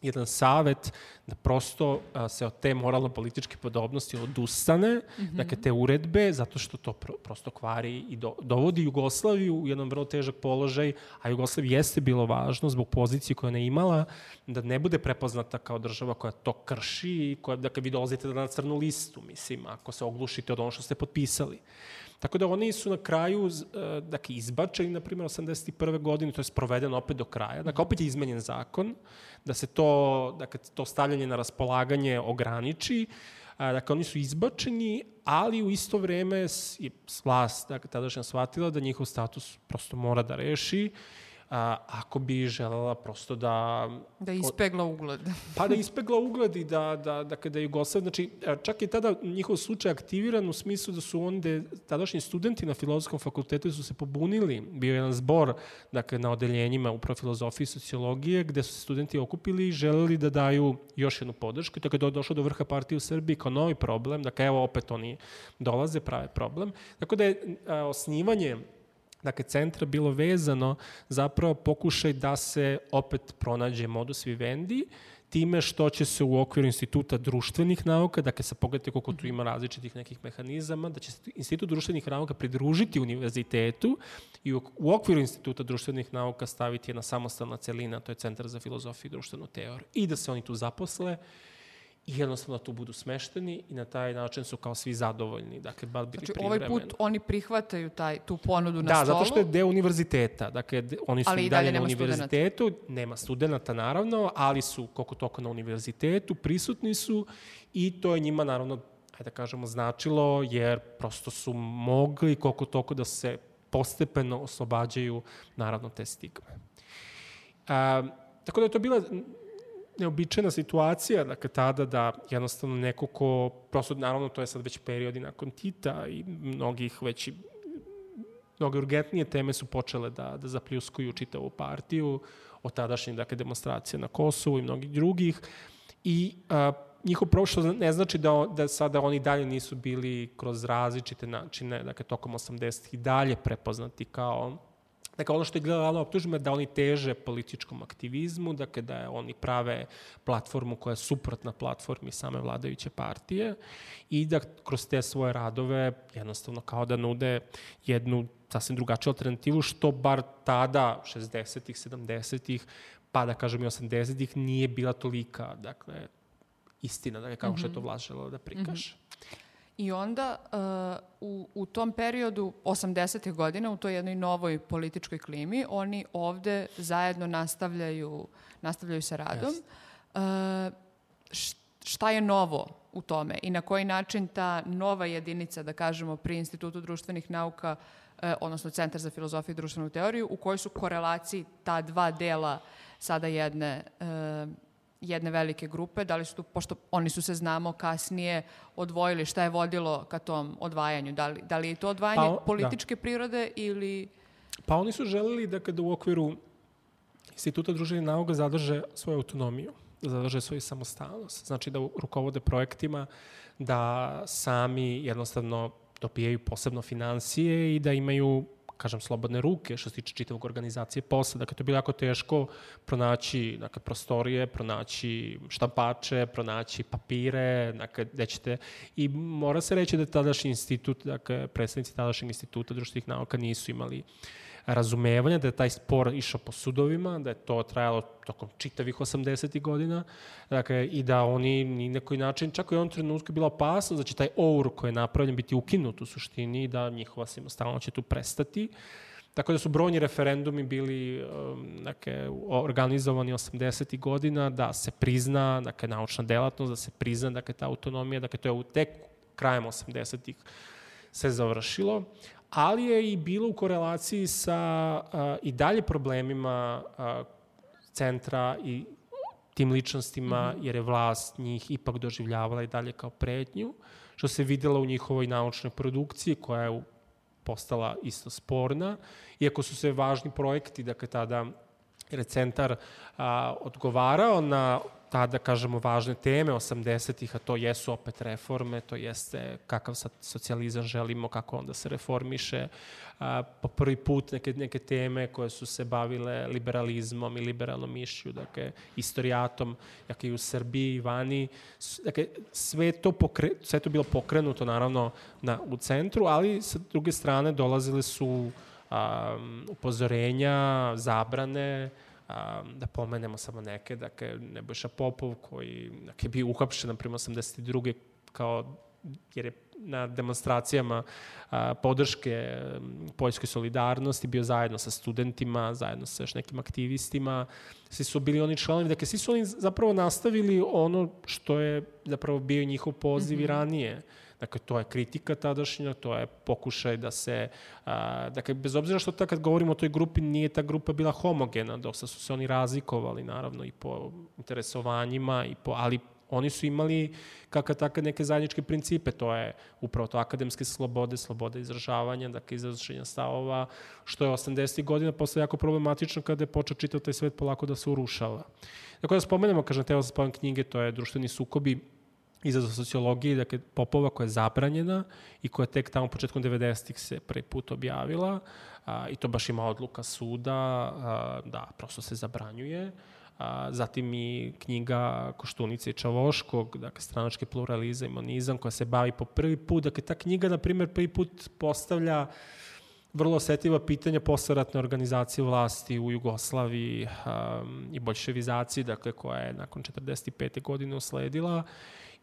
jedan savet da prosto a, se od te moralno-političke podobnosti odustane, mm -hmm. dakle te uredbe, zato što to pro, prosto kvari i do, dovodi Jugoslaviju u jedan vrlo težak položaj, a Jugoslaviji jeste bilo važno zbog pozicije koje ona imala, da ne bude prepoznata kao država koja to krši i koja, dakle, vi dolazite na crnu listu, mislim, ako se oglušite od ono što ste potpisali. Tako da oni su na kraju e, dakle, izbačeni, na primjer, 81. godine, to je sprovedeno opet do kraja. Dakle, opet je izmenjen zakon, da se to, dakle, to stavljanje na raspolaganje ograniči. Dakle, oni su izbačeni, ali u isto vreme je vlast, dakle, tadašnja shvatila da njihov status prosto mora da reši a, ako bi želela prosto da... Da ispegla ugled. *laughs* pa da ispegla ugled i da, da, da kada Jugoslav, znači čak je tada njihov slučaj aktiviran u smislu da su onda tadašnji studenti na filozofskom fakultetu su se pobunili, bio je jedan zbor dakle, na odeljenjima upravo filozofije i sociologije gde su se studenti okupili i želeli da daju još jednu podršku, tako da je došlo do vrha partije u Srbiji kao novi problem, dakle evo opet oni dolaze, prave problem. Tako da je a, osnivanje dakle, centra bilo vezano zapravo pokušaj da se opet pronađe modus vivendi, time što će se u okviru instituta društvenih nauka, dakle sa pogledajte koliko tu ima različitih nekih mehanizama, da će se institut društvenih nauka pridružiti univerzitetu i u, okviru instituta društvenih nauka staviti jedna samostalna celina, to je Centar za filozofiju i društvenu teoriju. I da se oni tu zaposle, i jednostavno tu budu smešteni i na taj način su kao svi zadovoljni. Dakle, bar bili znači, ovaj put oni prihvataju taj, tu ponudu na da, stolu? Da, zato što je deo univerziteta. Dakle, oni su ali i dalje, dalje na univerzitetu. Studenta. Nema studenta, naravno, ali su koliko toko na univerzitetu, prisutni su i to je njima, naravno, ajde da kažemo, značilo, jer prosto su mogli koliko toko da se postepeno oslobađaju, naravno, te stigme. A, tako da je to bila neobičajna situacija, dakle, tada da jednostavno neko ko, prosto, naravno, to je sad već periodi nakon Tita i mnogih već mnogo urgentnije teme su počele da, da zapljuskuju čitavu partiju, od tadašnjih dakle, demonstracija na Kosovu i mnogih drugih. I a, njihov prošlo ne znači da, da sada oni dalje nisu bili kroz različite načine, dakle, tokom 80-ih dalje prepoznati kao Dakle, ono što je gledala optužima da oni teže političkom aktivizmu, dakle da oni prave platformu koja je suprotna platformi same vladajuće partije i da kroz te svoje radove jednostavno kao da nude jednu sasvim drugačiju alternativu, što bar tada, 60-ih, 70-ih, pa da kažem i 80-ih, nije bila tolika, dakle, istina, dakle, kako mm -hmm. što je to mhm. vlast želela da prikaže. Mm -hmm. I onda uh, u, u tom periodu 80. godina, u toj jednoj novoj političkoj klimi, oni ovde zajedno nastavljaju, nastavljaju sa radom. Yes. Uh, šta je novo u tome i na koji način ta nova jedinica, da kažemo, pri Institutu društvenih nauka, uh, odnosno Centar za filozofiju i društvenu teoriju, u kojoj su korelaciji ta dva dela sada jedne uh, jedne velike grupe, da li su tu, pošto oni su se znamo kasnije odvojili, šta je vodilo ka tom odvajanju, da li, da li je to odvajanje pa, političke da. prirode ili... Pa oni su želeli da kada u okviru Instituta društvenih nauka zadrže svoju autonomiju, da zadrže svoju samostalnost, znači da rukovode projektima, da sami jednostavno dopijaju posebno financije i da imaju kažem, slobodne ruke što se tiče čitavog organizacije posla. Dakle, to je bilo jako teško pronaći dakle, prostorije, pronaći štampače, pronaći papire, dakle, gde ćete... I mora se reći da tadašnji institut, dakle, predstavnici tadašnjeg instituta društvenih nauka nisu imali uh, razumevanja da je taj spor išao po sudovima, da je to trajalo tokom čitavih 80. godina, dakle, i da oni ni na koji način, čak i u jednom trenutku je bila opasnost da će taj our koji je napravljen biti ukinut u suštini i da njihova samostalno će tu prestati. Tako da su brojni referendumi bili dakle, organizovani 80. godina da se prizna dakle, naučna delatnost, da se prizna dakle, ta autonomija, dakle to je tek krajem 80. se završilo, ali je i bilo u korelaciji sa a, i dalje problemima a, centra i tim ličnostima, mm -hmm. jer je vlast njih ipak doživljavala i dalje kao pretnju, što se videla u njihovoj naučnoj produkciji, koja je postala isto sporna, iako su se važni projekti, dakle tada jer centar a, odgovarao na tada, kažemo, važne teme 80-ih, a to jesu opet reforme, to jeste kakav sad socijalizam želimo, kako onda se reformiše, a, po prvi put neke, neke teme koje su se bavile liberalizmom i liberalnom mišlju, dakle, istorijatom, dakle, i u Srbiji i vani, dakle, sve to, pokre, sve to bilo pokrenuto, naravno, na, u centru, ali sa druge strane dolazile su a, upozorenja, zabrane, a, da pomenemo samo neke, dakle, Nebojša Popov koji dakle, bio uhapšen, na prima 82. kao jer je na demonstracijama a, podrške poljskoj solidarnosti bio zajedno sa studentima, zajedno sa još nekim aktivistima. Svi su bili oni članovi, dakle svi su oni zapravo nastavili ono što je zapravo bio njihov poziv mm -hmm. i ranije. Dakle, to je kritika tadašnja, to je pokušaj da se, a, dakle, bez obzira što ta, kad govorimo o toj grupi, nije ta grupa bila homogena, dosta su se oni razlikovali, naravno, i po interesovanjima, i po, ali oni su imali kakva taka neke zajedničke principe, to je upravo to akademske slobode, slobode izražavanja, dakle izraženja stavova, što je 80. godina posle jako problematično kada je počeo čitav taj svet polako da se urušava. Dakle, da spomenemo, kažem, teo za knjige, to je društveni sukobi, izazov sociologije, dakle Popova koja je zabranjena i koja tek tamo početkom 90-ih se prvi put objavila a, i to baš ima odluka suda a, da prosto se zabranjuje. A, zatim i knjiga Koštunice i Čavoškog, dakle stranački pluralizam i monizam koja se bavi po prvi put. Dakle, ta knjiga, na primjer, prvi put postavlja vrlo osetljiva pitanja posleratne organizacije vlasti u Jugoslaviji um, i bolševizaciji, dakle, koja je nakon 45. godine usledila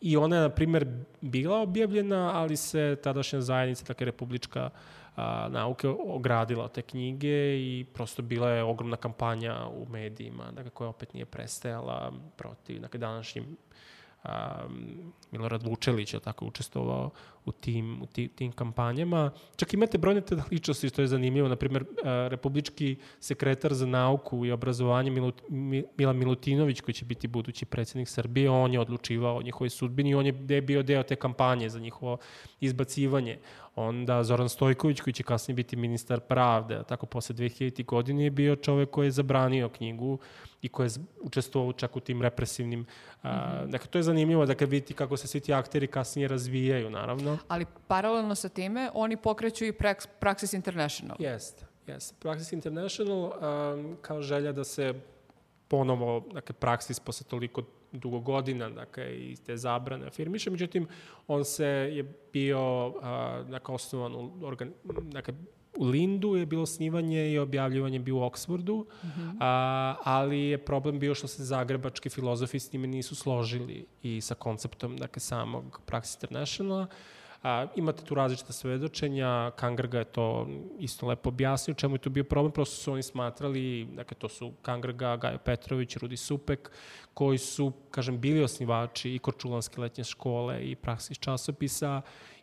i ona je, na primer, bila objavljena, ali se tadašnja zajednica, tako republička a, nauke, ogradila te knjige i prosto bila je ogromna kampanja u medijima, dakle, koja opet nije prestajala protiv dakle, današnjim um, Milorad Vučelić je tako učestvovao u tim, u tim, tim kampanjama. Čak imate brojne te ličnosti što je zanimljivo. Naprimjer, uh, republički sekretar za nauku i obrazovanje Milut, Mila Milutinović, koji će biti budući predsjednik Srbije, on je odlučivao o njihovoj sudbini i on je bio deo te kampanje za njihovo izbacivanje. Onda Zoran Stojković, koji će kasnije biti ministar pravde, tako posle 2000. godine je bio čovek koji je zabranio knjigu i koji je učestvovao čak u tim represivnim... Mm -hmm. dakle, to je zanimljivo da kad vidite kako se svi ti akteri kasnije razvijaju, naravno. Ali paralelno sa time, oni pokreću i Praxis International. Jeste, jeste. Praxis International um, kao želja da se ponovo, dakle, Praxis posle toliko dugo godina, dakle, i te zabrane afirmiše. Međutim, on se je bio, uh, dakle, osnovan u, organ, dakle, u Lindu je bilo snivanje i objavljivanje bio u Oksfordu, mm -hmm. a, ali je problem bio što se zagrebački filozofi s njime nisu složili i sa konceptom dakle, samog Praxis Internationala. A, imate tu različita svedočenja, Kangrga je to isto lepo objasnio, čemu je to bio problem, prosto su oni smatrali, dakle to su Kangrga, Gajo Petrović, Rudi Supek, koji su, kažem, bili osnivači i Korčulanske letnje škole i praksis časopisa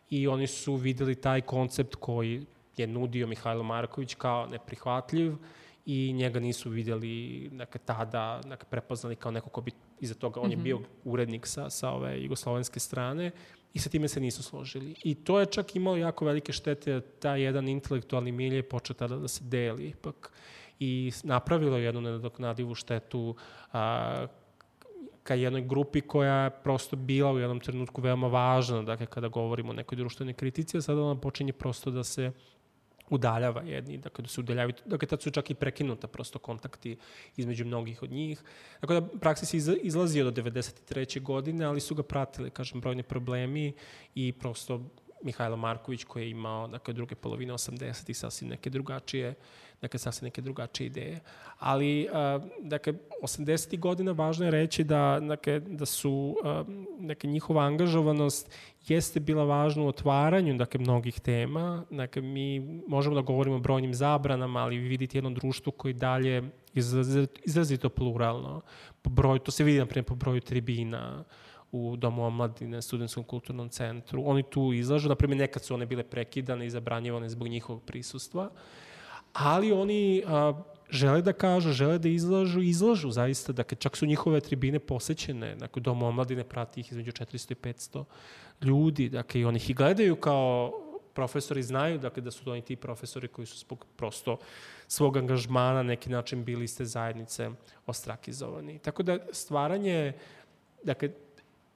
i oni su videli taj koncept koji je nudio Mihajlo Marković kao neprihvatljiv i njega nisu videli dakle, tada dakle, prepoznali kao neko ko bi iza toga, on mm -hmm. je bio urednik sa, sa ove jugoslovenske strane i sa time se nisu složili. I to je čak imalo jako velike štete, taj jedan intelektualni milje počeo tada da se deli ipak i napravilo jednu nedoknadivu štetu a, ka jednoj grupi koja je prosto bila u jednom trenutku veoma važna, dakle kada govorimo o nekoj društvenoj kritici, a sada ona počinje prosto da se udaljava jedni, dakle da se udaljavaju, dakle tad su čak i prekinuta prosto kontakti između mnogih od njih. Dakle da praksis izlazio do 93. godine, ali su ga pratili, kažem, brojni problemi i prosto Mihajlo Marković koji je imao dakle, druge polovine 80. i sasvim neke drugačije dakle, sasvim neke drugačije ideje. Ali, dakle, 80. godina važno je reći da, dakle, da su, dakle, njihova angažovanost jeste bila važna u otvaranju, dakle, mnogih tema. Dakle, mi možemo da govorimo o brojnim zabranama, ali vi vidite jedno društvo koji dalje izrazito, izrazito pluralno. Po broju, to se vidi, na primjer, po broju tribina, u Domu omladine, Studentskom kulturnom centru. Oni tu izlažu, naprimjer, nekad su one bile prekidane i zabranjivane zbog njihovog prisustva ali oni a, žele da kažu, žele da izlažu, izlažu zaista, dakle čak su njihove tribine posećene, dakle dom omladine prati ih između 400 i 500 ljudi, dakle i oni ih i gledaju kao profesori znaju dakle, da su oni ti profesori koji su zbog prosto svog angažmana na neki način bili iz te zajednice ostrakizovani. Tako da stvaranje, dakle,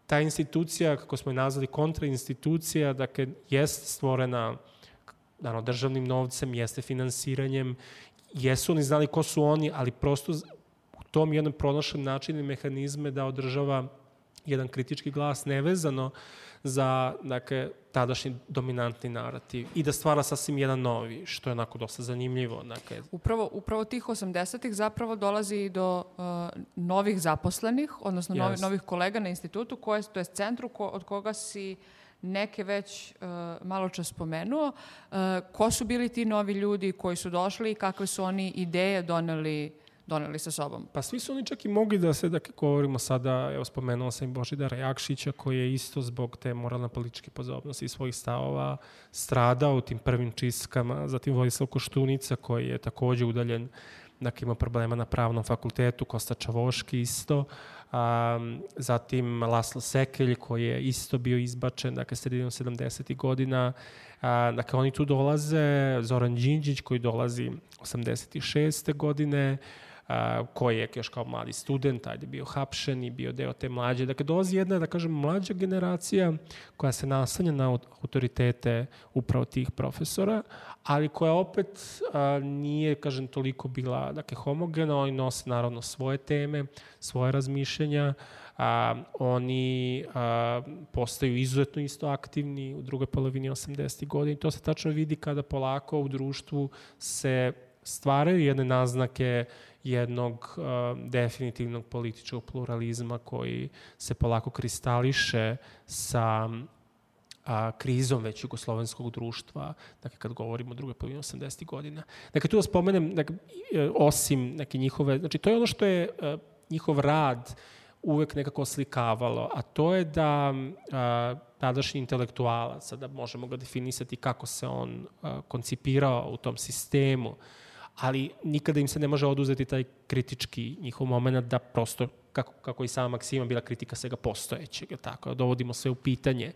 ta institucija, kako smo je nazvali, kontrainstitucija, dakle, jest stvorena naravno, državnim novcem, jeste finansiranjem, jesu oni znali ko su oni, ali prosto u tom jednom pronašan način i mehanizme da održava jedan kritički glas nevezano za dakle, tadašnji dominantni narativ i da stvara sasvim jedan novi, što je onako dosta zanimljivo. Dakle. Upravo, upravo tih 80-ih zapravo dolazi do uh, novih zaposlenih, odnosno yes. novih, novih kolega na institutu, koje, to je centru ko, od koga si uh, neke već uh, malo čas spomenuo. Uh, ko su bili ti novi ljudi koji su došli i kakve su oni ideje doneli doneli sa sobom. Pa svi su oni čak i mogli da se, da govorimo sada, evo spomenuo sam i Božidara Jakšića, koji je isto zbog te moralne političke pozobnosti i svojih stavova stradao u tim prvim čiskama, zatim Vojislav Koštunica, koji je takođe udaljen, dakle ima problema na pravnom fakultetu, Kosta Čavoški isto, uh, Um, zatim Laslo Sekelj koji je isto bio izbačen, dakle, sredinom 70. godina. A, dakle, oni tu dolaze, Zoran Đinđić koji dolazi 86. godine, a, koji je još kao mladi student, ajde bio hapšen i bio deo te mlađe. Dakle, dolazi jedna, da kažem, mlađa generacija koja se nasanja na autoritete upravo tih profesora, ali koja opet a, nije, kažem, toliko bila dakle, homogena, oni nose naravno svoje teme, svoje razmišljenja, a, oni a, postaju izuzetno isto aktivni u drugoj polovini 80. godina i to se tačno vidi kada polako u društvu se stvaraju jedne naznake jednog uh, definitivnog političkog pluralizma koji se polako kristališe sa a, krizom već jugoslovenskog društva, dakle kad govorimo o drugoj polovini 80. godina. Dakle, tu da spomenem, dakle, osim neke njihove, znači to je ono što je a, njihov rad uvek nekako oslikavalo, a to je da a, tadašnji intelektualac, sada možemo ga definisati kako se on a, koncipirao u tom sistemu, ali nikada im se ne može oduzeti taj kritički njihov moment da prosto, kako, kako i sama Maksima bila kritika svega postojećeg, tako, da dovodimo sve u pitanje.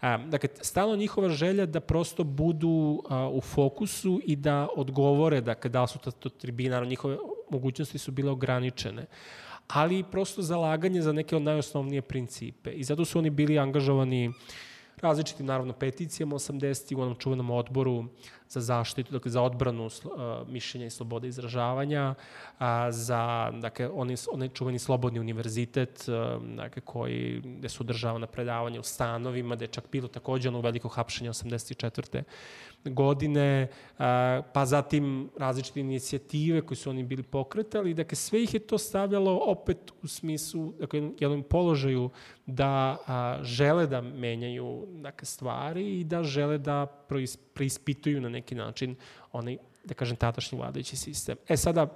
A, dakle, stalno njihova želja da prosto budu u fokusu i da odgovore, dakle, da su to, to tribina, njihove mogućnosti su bile ograničene ali prosto zalaganje za neke od najosnovnije principe. I zato su oni bili angažovani različitim, naravno, peticijama 80. u onom čuvenom odboru za zaštitu, dakle za odbranu uh, mišljenja i slobode izražavanja, a, za, dakle, oni, onaj čuveni slobodni univerzitet, uh, dakle, koji, gde su održavana predavanja u stanovima, gde je čak bilo takođe ono veliko hapšenje 84 godine, pa zatim različite inicijative koje su oni bili pokretali. Dakle, sve ih je to stavljalo opet u smislu, dakle, jednom položaju da a, žele da menjaju dakle, stvari i da žele da preispituju na neki način onaj, da kažem, tatašnji vladajući sistem. E sada,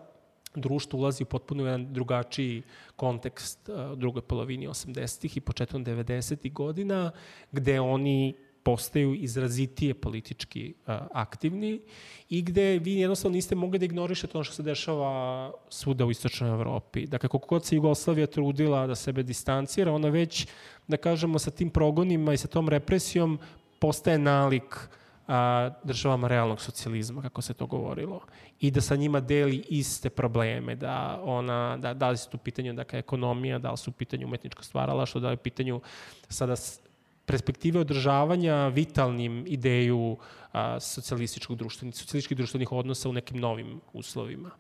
društvo ulazi u potpuno jedan drugačiji kontekst u drugoj polovini 80. i početkom 90. godina, gde oni postaju izrazitije politički uh, aktivni i gde vi jednostavno niste mogli da ignorišete ono što se dešava svuda u istočnoj Evropi. Dakle, koliko god se Jugoslavija trudila da sebe distancira, ona već, da kažemo, sa tim progonima i sa tom represijom postaje nalik a, državama realnog socijalizma, kako se to govorilo. I da sa njima deli iste probleme, da ona, da, da li su tu pitanju dakle, ekonomija, da li su u pitanju umetnička stvarala, što da li u pitanju sada perspektive održavanja vitalnim ideju a, socijalističkog društva, socijalističkih društvenih odnosa u nekim novim uslovima.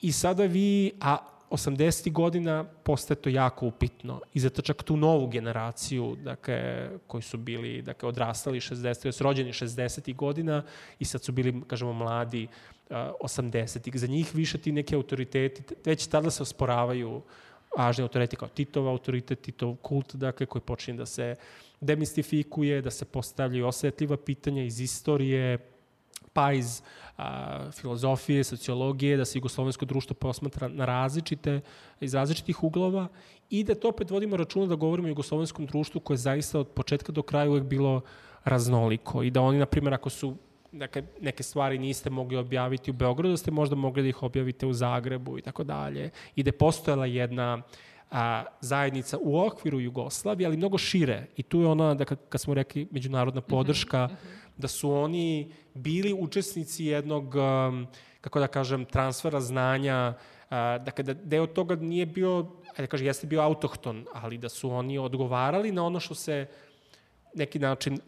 I sada vi, a 80. godina postaje to jako upitno i zato čak tu novu generaciju, dakle, koji su bili, dakle, odrastali 60. su rođeni 60. godina i sad su bili, kažemo, mladi uh, 80. Za njih više ti neki autoriteti, već tada se osporavaju važni autoriteti kao Titov autoritet, Titov kult, dakle, koji počinje da se demistifikuje, da se postavljaju osetljiva pitanja iz istorije, pa iz a, filozofije, sociologije, da se jugoslovensko društvo posmatra na različite, iz različitih uglova i da to opet vodimo računa da govorimo o jugoslovenskom društvu koje je zaista od početka do kraja uvek bilo raznoliko i da oni, na primjer, ako su dakle, neke stvari niste mogli objaviti u Beogradu, da ste možda mogli da ih objavite u Zagrebu i tako dalje. I da je postojala jedna a, zajednica u okviru Jugoslavije, ali mnogo šire. I tu je ona, da kad smo rekli, međunarodna mhm, podrška, mm -hmm. Da su oni bili učesnici jednog, um, kako da kažem, transfera znanja, dakle, da deo toga nije bio, da kažem, jeste bio autohton, ali da su oni odgovarali na ono što se neki način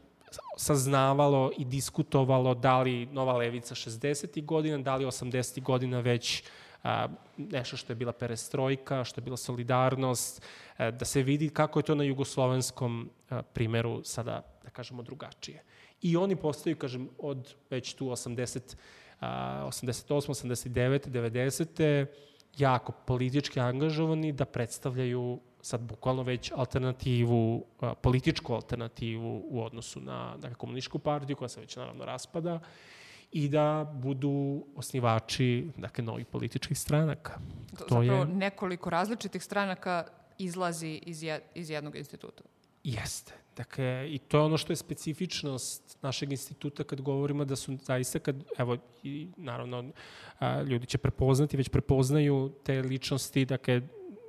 saznavalo i diskutovalo da li Nova Levica 60. godina, da li 80. godina već uh, a, nešto što je bila perestrojka, što je bila solidarnost, a, da se vidi kako je to na jugoslovenskom a, primeru sada, da kažemo, drugačije. I oni postaju, kažem, od već tu 80, a, 88, 89, 90. jako politički angažovani da predstavljaju sad bukvalno već alternativu, političku alternativu u odnosu na dakle, komunističku partiju koja se već naravno raspada i da budu osnivači dakle, novih političkih stranaka. To Zapravo je... nekoliko različitih stranaka izlazi iz, je, iz jednog instituta. Jeste. Dakle, i to je ono što je specifičnost našeg instituta kad govorimo da su zaista, kad, evo, i naravno, a, ljudi će prepoznati, već prepoznaju te ličnosti, dakle,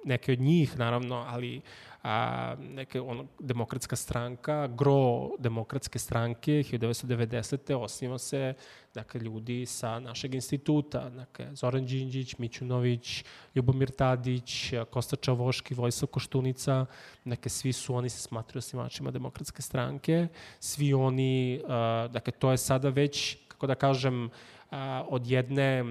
neke od njih, naravno, ali a, neke, ono, demokratska stranka, gro demokratske stranke 1990. osniva se dakle, ljudi sa našeg instituta, dakle, Zoran Đinđić, Mićunović, Ljubomir Tadić, Kosta Čavoški, Vojsa Koštunica, dakle, svi su oni se smatruju osnivačima demokratske stranke, svi oni, a, dakle, to je sada već, kako da kažem, a, od jedne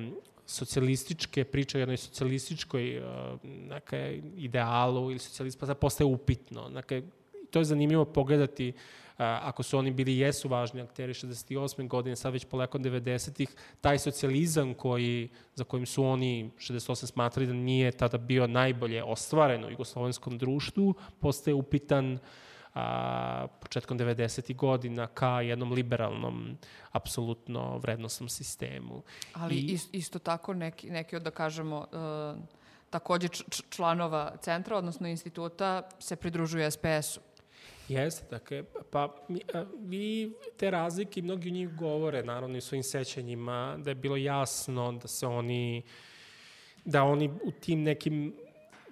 socijalističke priče o jednoj socijalističkoj uh, neke, idealu ili socijalizma sad postaje upitno. Dakle, to je zanimljivo pogledati uh, ako su oni bili jesu važni akteri 68. godine, sad već poleko 90-ih, taj socijalizam koji, za kojim su oni 68 smatrali da nije tada bio najbolje ostvaren u jugoslovenskom društvu, postaje upitan uh, a, početkom 90. godina ka jednom liberalnom, apsolutno vrednostnom sistemu. Ali I, isto tako neki, neki od, da kažemo, uh, takođe članova centra, odnosno instituta, se pridružuje SPS-u. Jeste, dakle, pa a, vi te razlike, mnogi u njih govore, naravno i svojim sećanjima, da je bilo jasno da se oni, da oni u tim nekim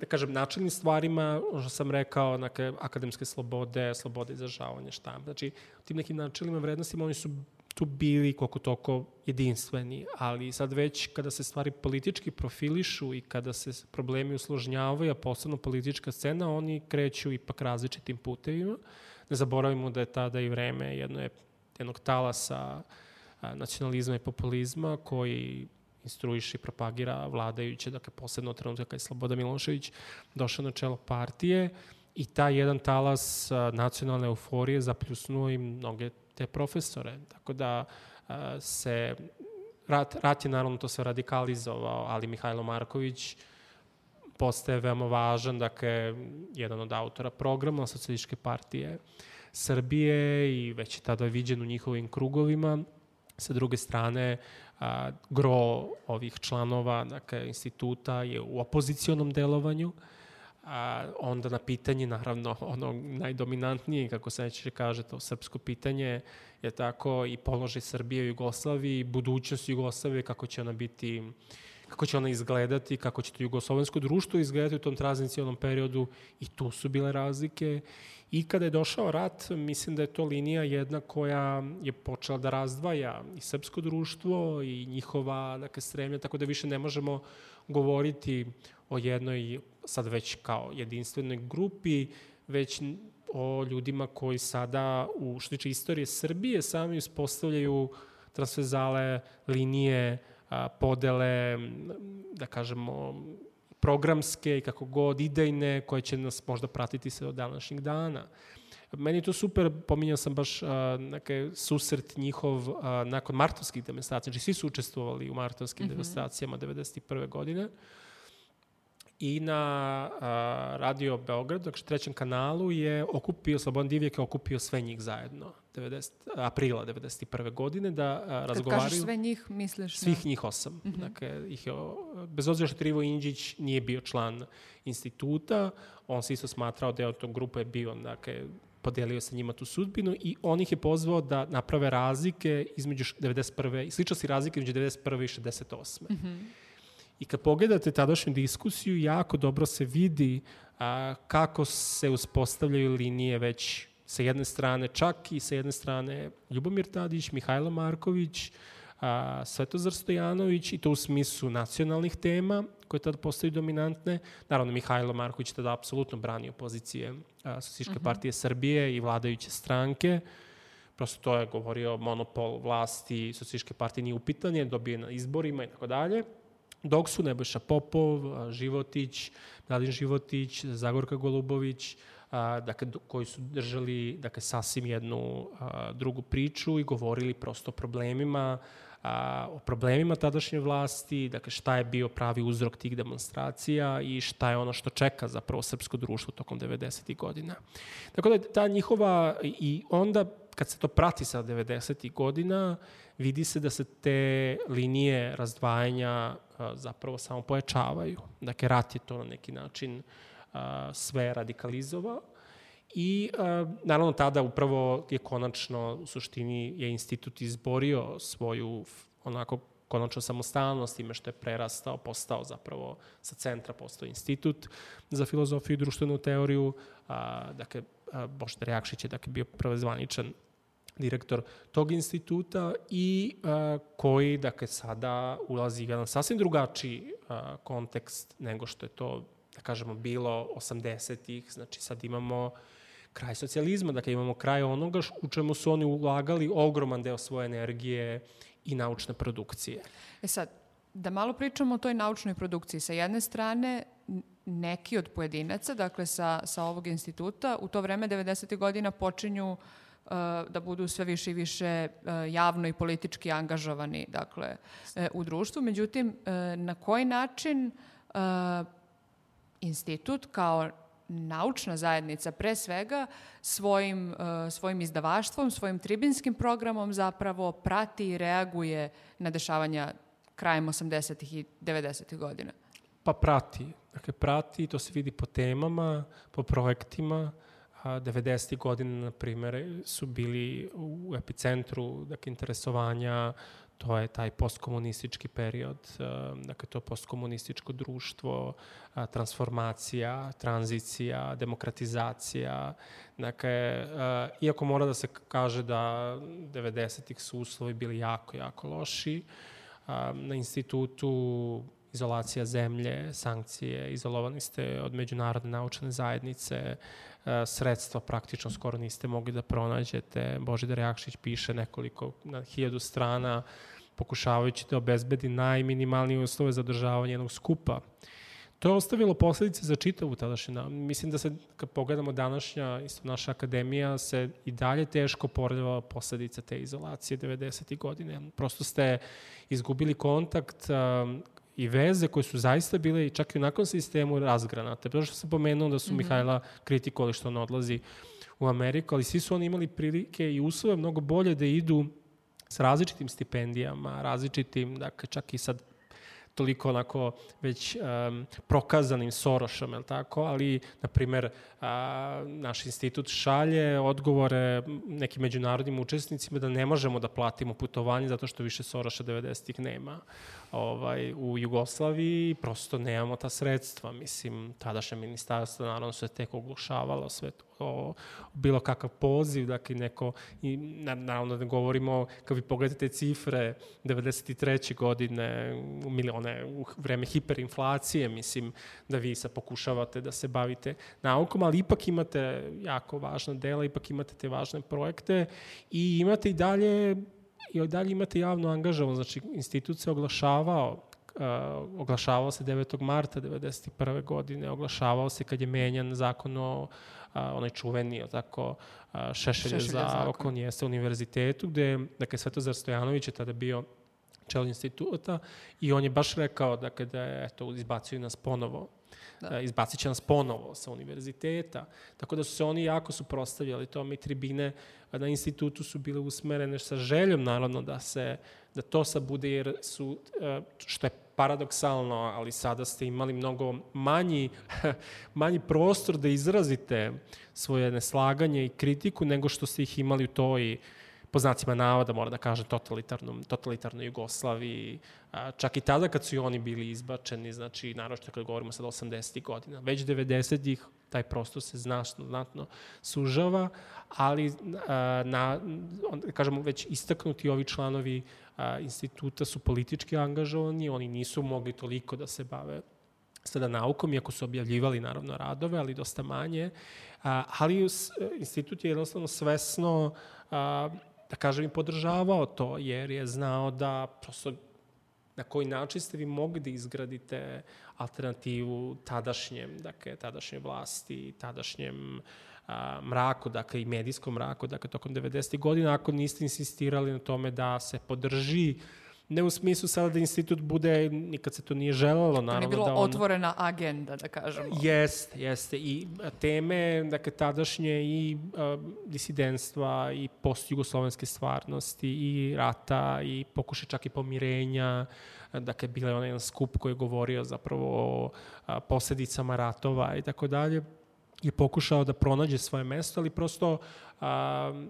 da kažem, načelnim stvarima, što sam rekao, neke akademske slobode, slobode izražavanja, šta. Znači, tim nekim načelima vrednostima oni su tu bili koliko toko jedinstveni, ali sad već kada se stvari politički profilišu i kada se problemi usložnjavaju, a posebno politička scena, oni kreću ipak različitim putevima. Ne zaboravimo da je tada i vreme jedno je, jednog talasa nacionalizma i populizma koji instruiše i propagira vladajuće, dakle posebno trenutka kada je Sloboda Milošević došao na čelo partije i ta jedan talas nacionalne euforije zapljusnuo i mnoge te profesore. Tako da se rat, rat je naravno to sve radikalizovao, ali Mihajlo Marković postaje veoma važan, dakle, jedan od autora programa Socialističke partije Srbije i već je tada viđen u njihovim krugovima. Sa druge strane, a, gro ovih članova dakle, instituta je u opozicionom delovanju, a onda na pitanje, naravno, ono najdominantnije, kako se neće kaže, to srpsko pitanje, je tako i položaj Srbije u Jugoslaviji, budućnost Jugoslavije, kako će ona biti kako će ona izgledati, kako će to jugoslovensko društvo izgledati u tom tranzicionalnom periodu i tu su bile razlike. I kada je došao rat, mislim da je to linija jedna koja je počela da razdvaja i srpsko društvo i njihova dakle, stremlja, tako da više ne možemo govoriti o jednoj sad već kao jedinstvenoj grupi, već o ljudima koji sada u što tiče istorije Srbije sami uspostavljaju transverzale linije, a, podele, da kažemo, programske i kako god idejne, koje će nas možda pratiti sve od današnjih dana. Meni je to super, pominjao sam baš a, neke susret njihov a, nakon martovskih demonstracija, znači svi su učestvovali u martovskim mm -hmm. demonstracijama 91. godine i na a, Radio Beograd, dakle trećem kanalu je okupio, Slobodan Divjak je okupio sve njih zajedno 90, aprila 91. godine da a, razgovaraju. Kad kažeš sve njih, misliš? Svih njih osam. Mm -hmm. Dakle, ih je, bez obzira što Trivo Inđić nije bio član instituta, on se isto smatrao deo tog grupe je bio, dakle, podelio sa njima tu sudbinu i on ih je pozvao da naprave razlike između 91. i sličnosti razlike između 91. i 68. Mm -hmm. I kad pogledate tadašnju diskusiju, jako dobro se vidi a, kako se uspostavljaju linije već sa jedne strane čak i sa jedne strane Ljubomir Tadić, Mihajlo Marković, a, Svetozar Stojanović i to u smislu nacionalnih tema koje tada postaju dominantne. Naravno, Mihajlo Marković tada apsolutno branio pozicije Sosiške uh mhm. -huh. partije Srbije i vladajuće stranke. Prosto to je govorio monopol vlasti Sosiške partije nije upitan, je dobije na izborima i tako dalje dok su Nebojša Popov, Životić, Mladin Životić, Zagorka Golubović, a, dakle, koji su držali dakle, sasvim jednu a, drugu priču i govorili prosto o problemima, a, o problemima tadašnje vlasti, dakle šta je bio pravi uzrok tih demonstracija i šta je ono što čeka zapravo srpsko društvo tokom 90. godina. Tako da ta njihova, i onda kad se to prati sa 90. godina, vidi se da se te linije razdvajanja zapravo samo pojačavaju. Dakle, rat je to na neki način sve radikalizovao. I naravno tada upravo je konačno u suštini je institut izborio svoju onako konačno samostalnost, ime što je prerastao, postao zapravo sa centra, postao institut za filozofiju i društvenu teoriju. A, dakle, Boštar Jakšić je dakle, bio prvozvaničan direktor tog instituta i a, koji, dakle, sada ulazi u jedan sasvim drugačiji a, kontekst nego što je to, da kažemo, bilo 80-ih, znači sad imamo kraj socijalizma, dakle imamo kraj onoga u čemu su oni ulagali ogroman deo svoje energije i naučne produkcije. E sad, da malo pričamo o toj naučnoj produkciji. Sa jedne strane, neki od pojedinaca, dakle sa, sa ovog instituta, u to vreme 90. godina počinju uh, da budu sve više i više e, javno i politički angažovani dakle, e, u društvu. Međutim, na koji način institut kao naučna zajednica pre svega svojim, svojim izdavaštvom, svojim tribinskim programom zapravo prati i reaguje na dešavanja krajem 80. i 90. godina? Pa prati. dakle, prati, to se vidi po temama, po projektima, a 90. godine, na primjer, su bili u epicentru dakle, interesovanja to je taj postkomunistički period, dakle to postkomunističko društvo, transformacija, tranzicija, demokratizacija. Dakle, iako mora da se kaže da 90-ih su uslovi bili jako, jako loši, na institutu izolacija zemlje, sankcije, izolovani ste od međunarodne naučne zajednice, sredstva praktično skoro niste mogli da pronađete. Božidar Jakšić piše nekoliko, na hiljadu strana, pokušavajući da obezbedi najminimalnije uslove za održavanje jednog skupa. To je ostavilo posledice za čitavu tadašnju. Mislim da se, kad pogledamo današnja, isto naša akademija, se i dalje teško poredava posledice te izolacije 90. godine. Prosto ste izgubili kontakt i veze koje su zaista bile i čak i u nakon sistemu razgranate. Zato što sam pomenuo da su mm -hmm. Mihajla kritikovali što on odlazi u Ameriku, ali svi su oni imali prilike i uslove mnogo bolje da idu s različitim stipendijama, različitim, dakle čak i sad toliko onako već um, prokazanim Sorošom, je tako? Ali, na primer, a, naš institut šalje odgovore nekim međunarodnim učesnicima da ne možemo da platimo putovanje zato što više Soroša 90-ih nema ovaj, u Jugoslaviji prosto nemamo ta sredstva. Mislim, tadašnje ministarstvo naravno se tek oglušavalo sve to, o, bilo kakav poziv, dakle neko, i naravno da govorimo, kad vi pogledate cifre 93. godine, milione, u vreme hiperinflacije, mislim, da vi sad pokušavate da se bavite naukom, ali ipak imate jako važna dela, ipak imate te važne projekte i imate i dalje i dalje imate javno angažovan, znači institut se oglašavao Uh, oglašavao se 9. marta 1991. godine, oglašavao se kad je menjan zakon o uh, onaj čuveni, tako, uh, Šešelje za zakon jeste univerzitetu, gde, dakle, Svetozar Stojanović je tada bio čelo instituta i on je baš rekao dakle, da je, eto, izbacio nas ponovo da. izbacit će nas ponovo sa univerziteta. Tako da su se oni jako suprostavljali tome i tribine na institutu su bile usmerene sa željom naravno da se da to sad bude jer su, e, što je paradoksalno, ali sada ste imali mnogo manji, *laughs* manji prostor da izrazite svoje neslaganje i kritiku nego što ste ih imali u toj po znacima navoda, mora da kažem, totalitarnom, totalitarnoj Jugoslaviji, čak i tada kad su i oni bili izbačeni, znači, naravno kad govorimo sad 80. godina, već 90-ih taj prostor se značno, znatno sužava, ali na, kažemo, već istaknuti ovi članovi instituta su politički angažovani, oni nisu mogli toliko da se bave sada naukom, iako su objavljivali naravno radove, ali dosta manje. A, ali institut je jednostavno svesno da kažem, i podržavao to, jer je znao da prosto na koji način ste vi mogli da izgradite alternativu tadašnjem, dakle, tadašnje vlasti, tadašnjem a, mraku, dakle, i medijskom mraku, dakle, tokom 90. godina, ako niste insistirali na tome da se podrži ne u smislu sada da institut bude, nikad se to nije želalo, naravno. Da nije bilo da on... otvorena agenda, da kažemo. Jeste, jeste. I teme, dakle, tadašnje i uh, disidentstva i post-jugoslovenske stvarnosti i rata i pokuše čak i pomirenja, dakle, bila je onaj jedan skup koji je govorio zapravo o a, posledicama ratova i tako dalje, je pokušao da pronađe svoje mesto, ali prosto a,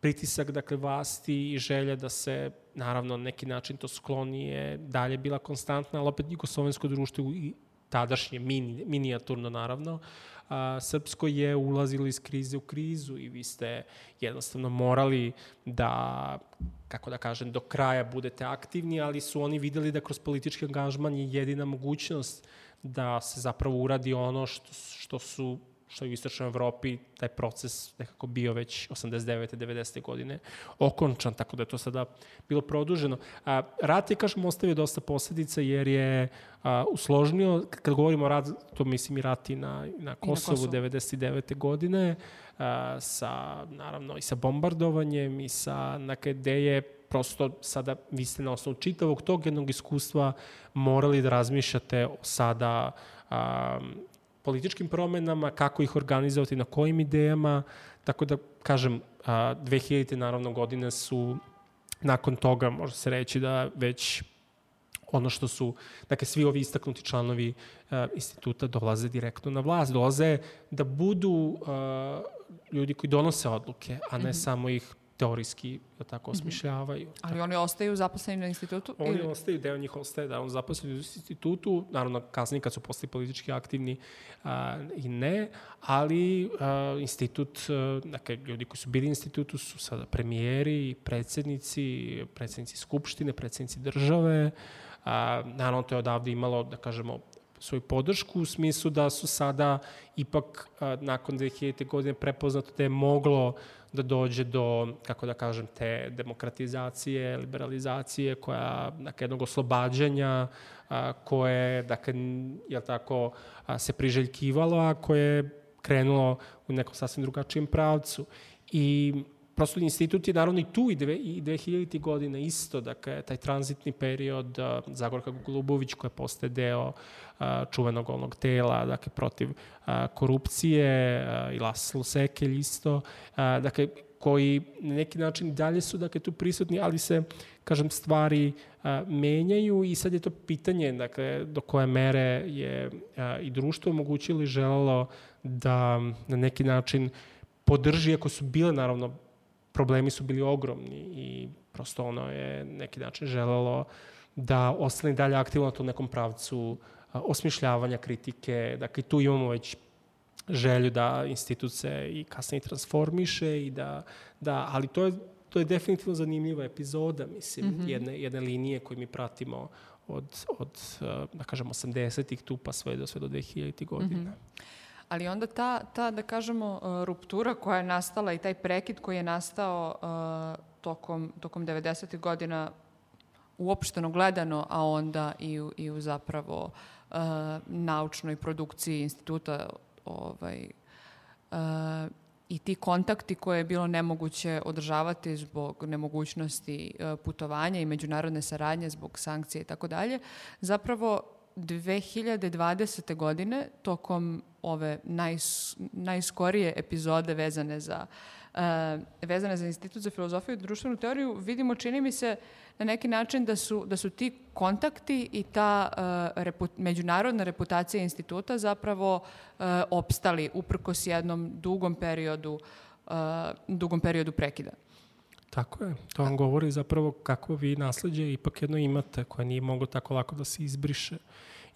pritisak dakle vlasti i želja da se naravno na neki način to sklonije dalje bila konstantna, ali opet jugoslovensko društvo i tadašnje mini, minijaturno naravno, a, srpsko je ulazilo iz krize u krizu i vi ste jednostavno morali da, kako da kažem, do kraja budete aktivni, ali su oni videli da kroz politički angažman je jedina mogućnost da se zapravo uradi ono što, što su što je u istočnoj Evropi taj proces nekako bio već 89. 90. godine okončan, tako da je to sada bilo produženo. A, rat je, kažem, ostavio dosta posledica jer je a, usložnio, kad govorimo o rat, to mislim i rati na, na Kosovu, I na Kosovu. 99. godine, a, sa, naravno, i sa bombardovanjem i sa, nake, gde je prosto sada vi ste na osnovu čitavog tog jednog iskustva morali da razmišljate sada a, političkim promenama, kako ih organizovati, na kojim idejama, tako da, kažem, 2000. naravno godine su nakon toga, može se reći da već ono što su, dakle, svi ovi istaknuti članovi uh, instituta dolaze direktno na vlast, dolaze da budu uh, ljudi koji donose odluke, a ne mm -hmm. samo ih teorijski da tako mhm. osmišljavaju. Mm -hmm. Ali oni ostaju zaposleni na institutu? Oni ili? ostaju, deo njih ostaje da on zaposleni u institutu, naravno kasnije kad su postali politički aktivni a, i ne, ali a, institut, a, dakle, ljudi koji su bili u institutu su sada premijeri, predsednici, predsednici skupštine, predsednici države, a, naravno to je odavde imalo, da kažemo, svoju podršku u smislu da su sada ipak a, nakon 2000. godine prepoznato da je moglo da dođe do, kako da kažem, te demokratizacije, liberalizacije, koja, dakle, jednog oslobađanja, a, koje, dakle, jel tako, a, se priželjkivalo, a koje je krenulo u nekom sasvim drugačijem pravcu. I prosto institut je naravno i tu i, dve, i 2000. godine isto, dakle, taj tranzitni period, Zagorka Golubović koja postaje deo čuvenog onog tela, dakle, protiv korupcije i Laslo Sekelj isto, a, dakle, koji na neki način dalje su dakle, tu prisutni, ali se, kažem, stvari a, menjaju i sad je to pitanje dakle, do koje mere je a, i društvo omogućilo i želelo da na neki način podrži, ako su bile naravno problemi su bili ogromni i prosto ono je neki način želelo da ostane dalje aktivno na tom nekom pravcu osmišljavanja kritike. Dakle, tu imamo već želju da institut se i kasnije transformiše i da, da ali to je, to je definitivno zanimljiva epizoda, mislim, mm -hmm. jedne, jedne linije koju mi pratimo od, od da kažemo, 80-ih tu pa sve do, sve do 2000 godina. Mm -hmm. Ali onda ta, ta, da kažemo, uh, ruptura koja je nastala i taj prekid koji je nastao uh, tokom, tokom 90. godina uopšteno gledano, a onda i u, i u zapravo uh, naučnoj produkciji instituta ovaj, uh, i ti kontakti koje je bilo nemoguće održavati zbog nemogućnosti putovanja i međunarodne saradnje, zbog sankcije i tako dalje, zapravo 2020. godine, tokom ove najs, najskorije epizode vezane za, uh, vezane za Institut za filozofiju i društvenu teoriju, vidimo, čini mi se, na neki način da su, da su ti kontakti i ta uh, reput, međunarodna reputacija instituta zapravo uh, opstali uprkos jednom dugom periodu, uh, dugom periodu prekida. Tako je. To vam govori zapravo kako vi nasledđe ipak jedno imate koje nije moglo tako lako da se izbriše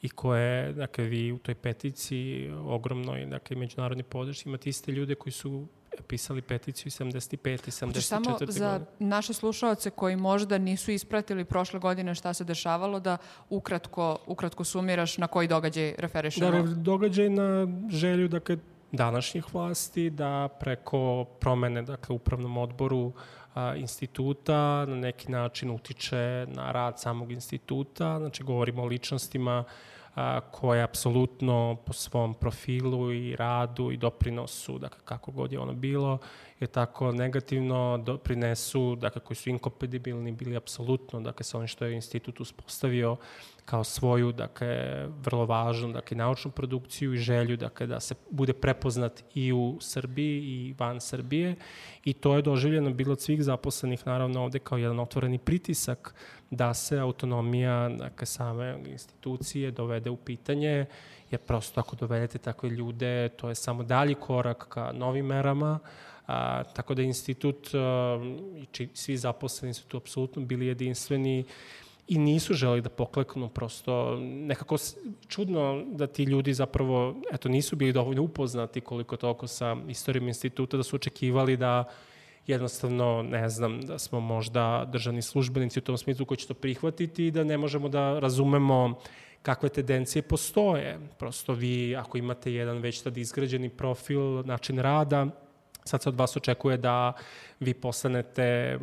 i koje, dakle, vi u toj peticiji ogromnoj, dakle, međunarodni podršci imate iste ljude koji su pisali peticiju 75. i 74. Samo za naše slušalce koji možda nisu ispratili prošle godine šta se dešavalo, da ukratko, ukratko sumiraš na koji događaj referišemo. Da, događaj na želju, dakle, današnjih vlasti da preko promene, dakle, upravnom odboru instituta na neki način utiče na rad samog instituta, znači govorimo o ličnostima a, koje apsolutno po svom profilu i radu i doprinosu, dakle kako god je ono bilo, je tako negativno doprinesu, dakle koji su inkompatibilni bili apsolutno, dakle sa onim što je institut uspostavio kao svoju, dakle, vrlo važnu, dakle, naučnu produkciju i želju, dakle, da se bude prepoznat i u Srbiji i van Srbije. I to je doživljeno bilo od svih zaposlenih, naravno, ovde kao jedan otvoreni pritisak da se autonomija, dakle, same institucije dovede u pitanje, jer prosto ako dovedete takve ljude, to je samo dalji korak ka novim merama, A, tako da institut i či, svi zaposleni su tu apsolutno bili jedinstveni i nisu želi da pokleknu prosto nekako čudno da ti ljudi zapravo eto nisu bili dovoljno upoznati koliko toliko sa istorijom instituta da su očekivali da jednostavno, ne znam, da smo možda državni službenici u tom smislu koji će to prihvatiti i da ne možemo da razumemo kakve tendencije postoje. Prosto vi, ako imate jedan već tad izgrađeni profil, način rada, sad se od vas očekuje da vi postanete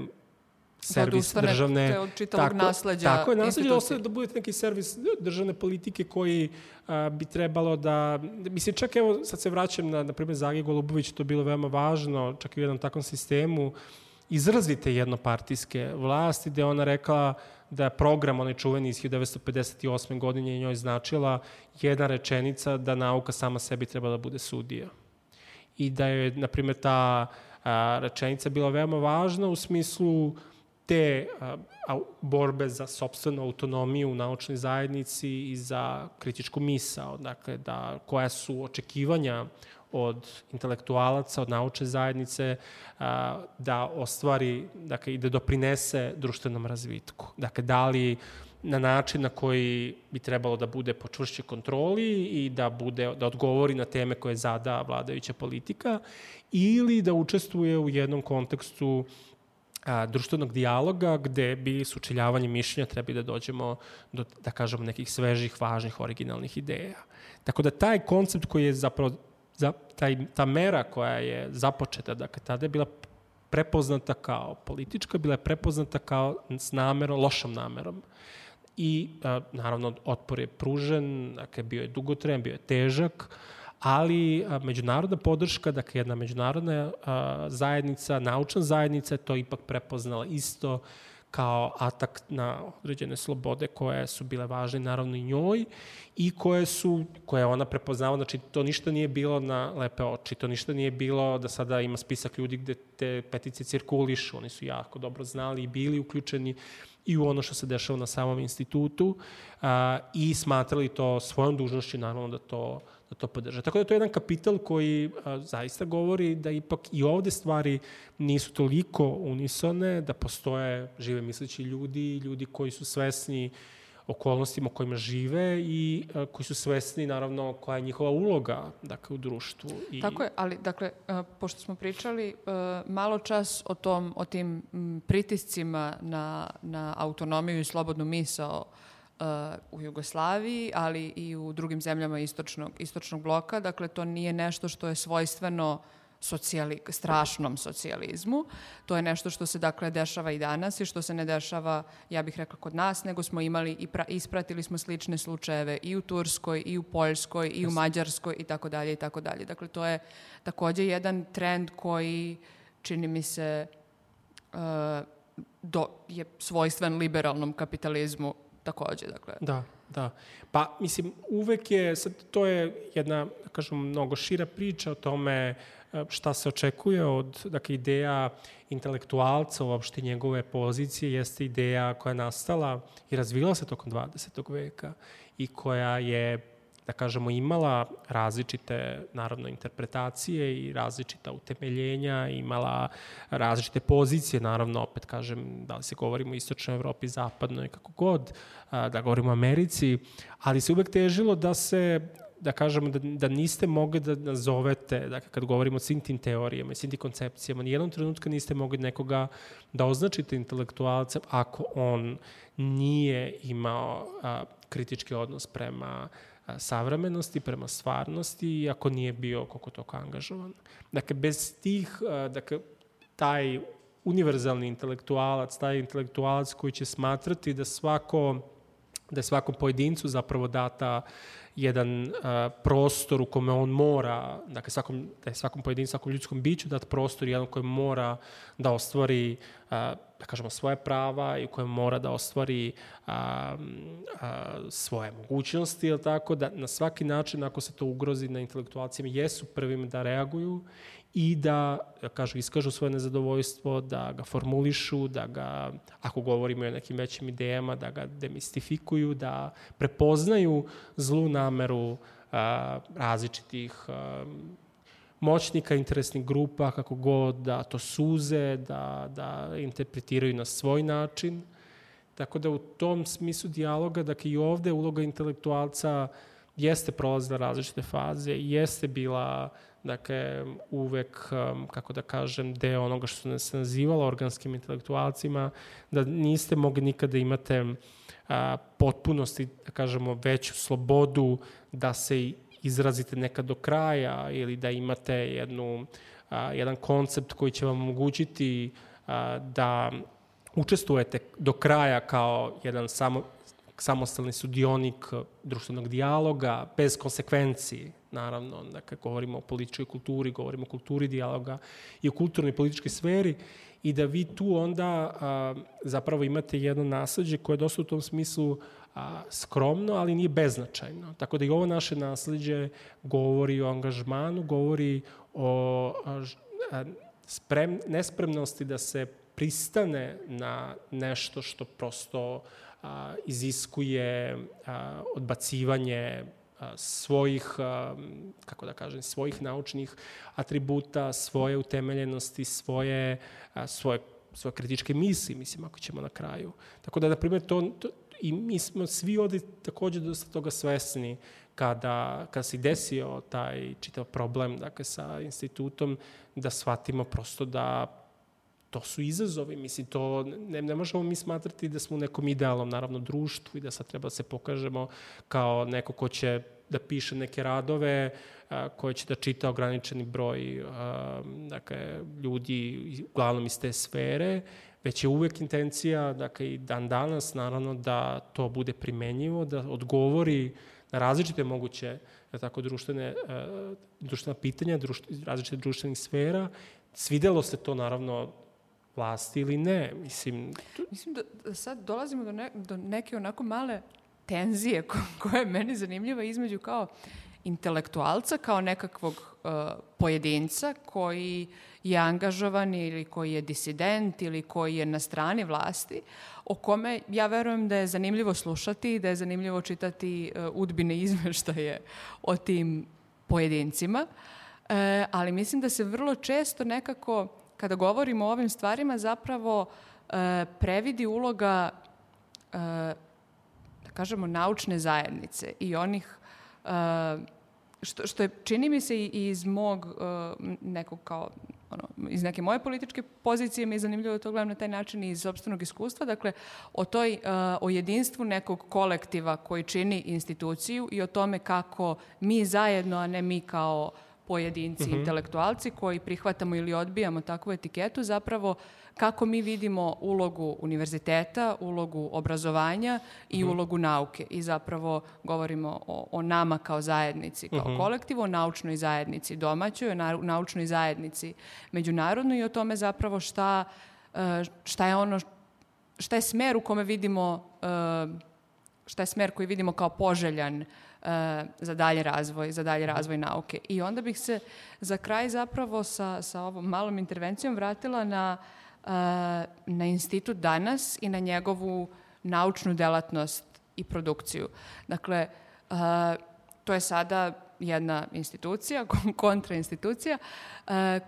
servis da državne... od čitavog tako, nasledđa Tako je, nasledđa ostaje da budete neki servis državne politike koji a, bi trebalo da... Mislim, čak evo, sad se vraćam na, na primjer, Zagi Golubović, to bilo veoma važno, čak i u jednom takvom sistemu, izrazite jednopartijske vlasti, gde ona rekla da je program, onaj čuveni iz 1958. godine, i njoj značila jedna rečenica da nauka sama sebi treba da bude sudija. I da je, na primjer, ta a, rečenica bila veoma važna u smislu te a, a, borbe za sobstvenu autonomiju u naučnoj zajednici i za kritičku misao, dakle, da, koja su očekivanja od intelektualaca, od naučne zajednice, a, da ostvari, dakle, i da doprinese društvenom razvitku. Dakle, da li na način na koji bi trebalo da bude po čvršćoj kontroli i da bude da odgovori na teme koje zada vladajuća politika ili da učestvuje u jednom kontekstu a, društvenog dijaloga gde bi sučeljavanje mišljenja trebi da dođemo do, da kažemo, nekih svežih, važnih, originalnih ideja. Tako da taj koncept koji je zapravo, za, taj, ta mera koja je započeta, dakle, tada je bila prepoznata kao politička, bila je prepoznata kao s namerom, lošom namerom. I, a, naravno, otpor je pružen, dakle, bio je dugotrajan, bio je težak, ali a, međunarodna podrška, dakle jedna međunarodna a, zajednica, naučna zajednica je to ipak prepoznala isto kao atak na određene slobode koje su bile važne naravno i njoj i koje su, koje ona prepoznava, znači to ništa nije bilo na lepe oči, to ništa nije bilo da sada ima spisak ljudi gde te peticije cirkulišu, oni su jako dobro znali i bili uključeni i u ono što se dešava na samom institutu a, i smatrali to svojom dužnošću naravno da to da to podrža. Tako da to je jedan kapital koji a, zaista govori da ipak i ovde stvari nisu toliko unisone, da postoje žive misleći ljudi, ljudi koji su svesni okolnostima u kojima žive i a, koji su svesni naravno koja je njihova uloga dakle, u društvu. I... Tako je, ali dakle, a, pošto smo pričali a, malo čas o, tom, o tim pritiscima na, na autonomiju i slobodnu misao u Jugoslaviji, ali i u drugim zemljama istočnog, istočnog bloka. Dakle, to nije nešto što je svojstveno socijali, strašnom socijalizmu. To je nešto što se dakle dešava i danas i što se ne dešava, ja bih rekla, kod nas, nego smo imali i pra, ispratili smo slične slučajeve i u Turskoj, i u Poljskoj, i u Mađarskoj i tako dalje i tako dalje. Dakle, to je takođe jedan trend koji čini mi se uh, do, je svojstven liberalnom kapitalizmu takođe, dakle. Da, da. Pa, mislim, uvek je, sad, to je jedna, da kažem, mnogo šira priča o tome e, šta se očekuje od, dakle, ideja intelektualca, uopšte njegove pozicije, jeste ideja koja je nastala i razvila se tokom 20. veka i koja je da kažemo, imala različite, naravno, interpretacije i različita utemeljenja, imala različite pozicije, naravno, opet kažem, da li se govorimo o istočnoj Evropi, zapadnoj, kako god, da govorimo o Americi, ali se uvek težilo da se da kažemo da, da niste mogli da nazovete, dakle kad govorimo o svim tim teorijama i svim tim koncepcijama, nijednom trenutka niste mogli nekoga da označite intelektualcem ako on nije imao a, kritički odnos prema savremenosti, prema stvarnosti, iako nije bio koliko toko angažovan. Dakle, bez tih, dakle, taj univerzalni intelektualac, taj intelektualac koji će smatrati da svako da je svakom pojedincu zapravo data jedan uh, prostor u kome on mora, dakle svakom, da je svakom pojedincu, svakom ljudskom biću dat prostor jedan koji mora da ostvari uh, da kažemo, svoje prava i u kojem mora da ostvari a, a, svoje mogućnosti, ili tako, da na svaki način, ako se to ugrozi na intelektualcima, jesu prvim da reaguju i da, da kažu, iskažu svoje nezadovoljstvo, da ga formulišu, da ga, ako govorimo o nekim većim idejama, da ga demistifikuju, da prepoznaju zlu nameru a, različitih a, moćnika, interesnih grupa, kako god da to suze, da, da interpretiraju na svoj način. Tako da u tom smislu dijaloga, dakle i ovde uloga intelektualca jeste prolazila različite faze, jeste bila dakle, uvek, um, kako da kažem, deo onoga što se nazivalo organskim intelektualcima, da niste mogli nikada imate a, potpunosti, da kažemo, veću slobodu da se izrazite nekad do kraja ili da imate jednu, a, jedan koncept koji će vam omogućiti a, da učestvujete do kraja kao jedan samo, samostalni sudionik društvenog dijaloga, bez konsekvenci, naravno, dakle, govorimo o političkoj kulturi, govorimo o kulturi dijaloga i o kulturnoj političkoj sferi, i da vi tu onda a, zapravo imate jedno nasledđe koje je dosta u tom smislu a, skromno, ali nije beznačajno. Tako da i ovo naše nasledđe govori o angažmanu, govori o a, sprem, nespremnosti da se pristane na nešto što prosto a, iziskuje odbacivanje svojih, kako da kažem, svojih naučnih atributa, svoje utemeljenosti, svoje, svoje svoje kritičke misli, mislim, ako ćemo na kraju. Tako da, na primjer, to, to i mi smo svi ovde takođe dosta toga svesni kada, kada se desio taj čitav problem dakle, sa institutom, da shvatimo prosto da to su izazovi, mislim, to ne, ne možemo mi smatrati da smo u nekom idealnom, naravno, društvu i da sad treba da se pokažemo kao neko ko će da piše neke radove a, koje će da čita ograničeni broj a, dakle, ljudi, uglavnom iz te sfere, već je uvek intencija, dakle i dan danas, naravno, da to bude primenjivo, da odgovori na različite moguće da tako, društvene, uh, društvena pitanja, društ, različite društvenih sfera. Svidelo se to, naravno, vlasti ili ne. Mislim. Mislim da, da sad dolazimo do, ne, do neke onako male tenzije ko, koja je meni zanimljiva između kao intelektualca, kao nekakvog uh, pojedinca koji je angažovan ili koji je disident ili koji je na strani vlasti, o kome ja verujem da je zanimljivo slušati i da je zanimljivo čitati uh, udbine izveštaje o tim pojedincima, uh, ali mislim da se vrlo često nekako, kada govorimo o ovim stvarima, zapravo uh, previdi uloga uh, da kažemo, naučne zajednice i onih uh, što, što je, čini mi se i iz mog uh, nekog kao, ono, iz neke moje političke pozicije mi je zanimljivo da to gledam na taj način i iz sobstvenog iskustva, dakle, o toj, uh, o jedinstvu nekog kolektiva koji čini instituciju i o tome kako mi zajedno, a ne mi kao pojedinci, mm -hmm. intelektualci koji prihvatamo ili odbijamo takvu etiketu, zapravo kako mi vidimo ulogu univerziteta, ulogu obrazovanja i mm. ulogu nauke. I zapravo govorimo o, o nama kao zajednici, kao mm -hmm. kolektivu, o naučnoj zajednici domaćoj, o naučnoj zajednici međunarodnoj i o tome zapravo šta, e, šta je ono, šta je smer u kome vidimo, e, šta je smer koji vidimo kao poželjan uh, za dalje razvoj, za dalje razvoj nauke. I onda bih se za kraj zapravo sa, sa ovom malom intervencijom vratila na uh, na institut danas i na njegovu naučnu delatnost i produkciju. Dakle, to je sada jedna institucija, *laughs* kontrainstitucija,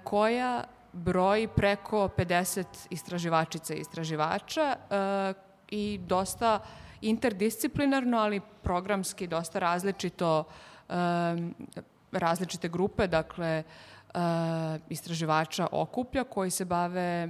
koja broji preko 50 istraživačica i istraživača i dosta interdisciplinarno, ali programski dosta različito različite grupe, dakle, istraživača okuplja koji se bave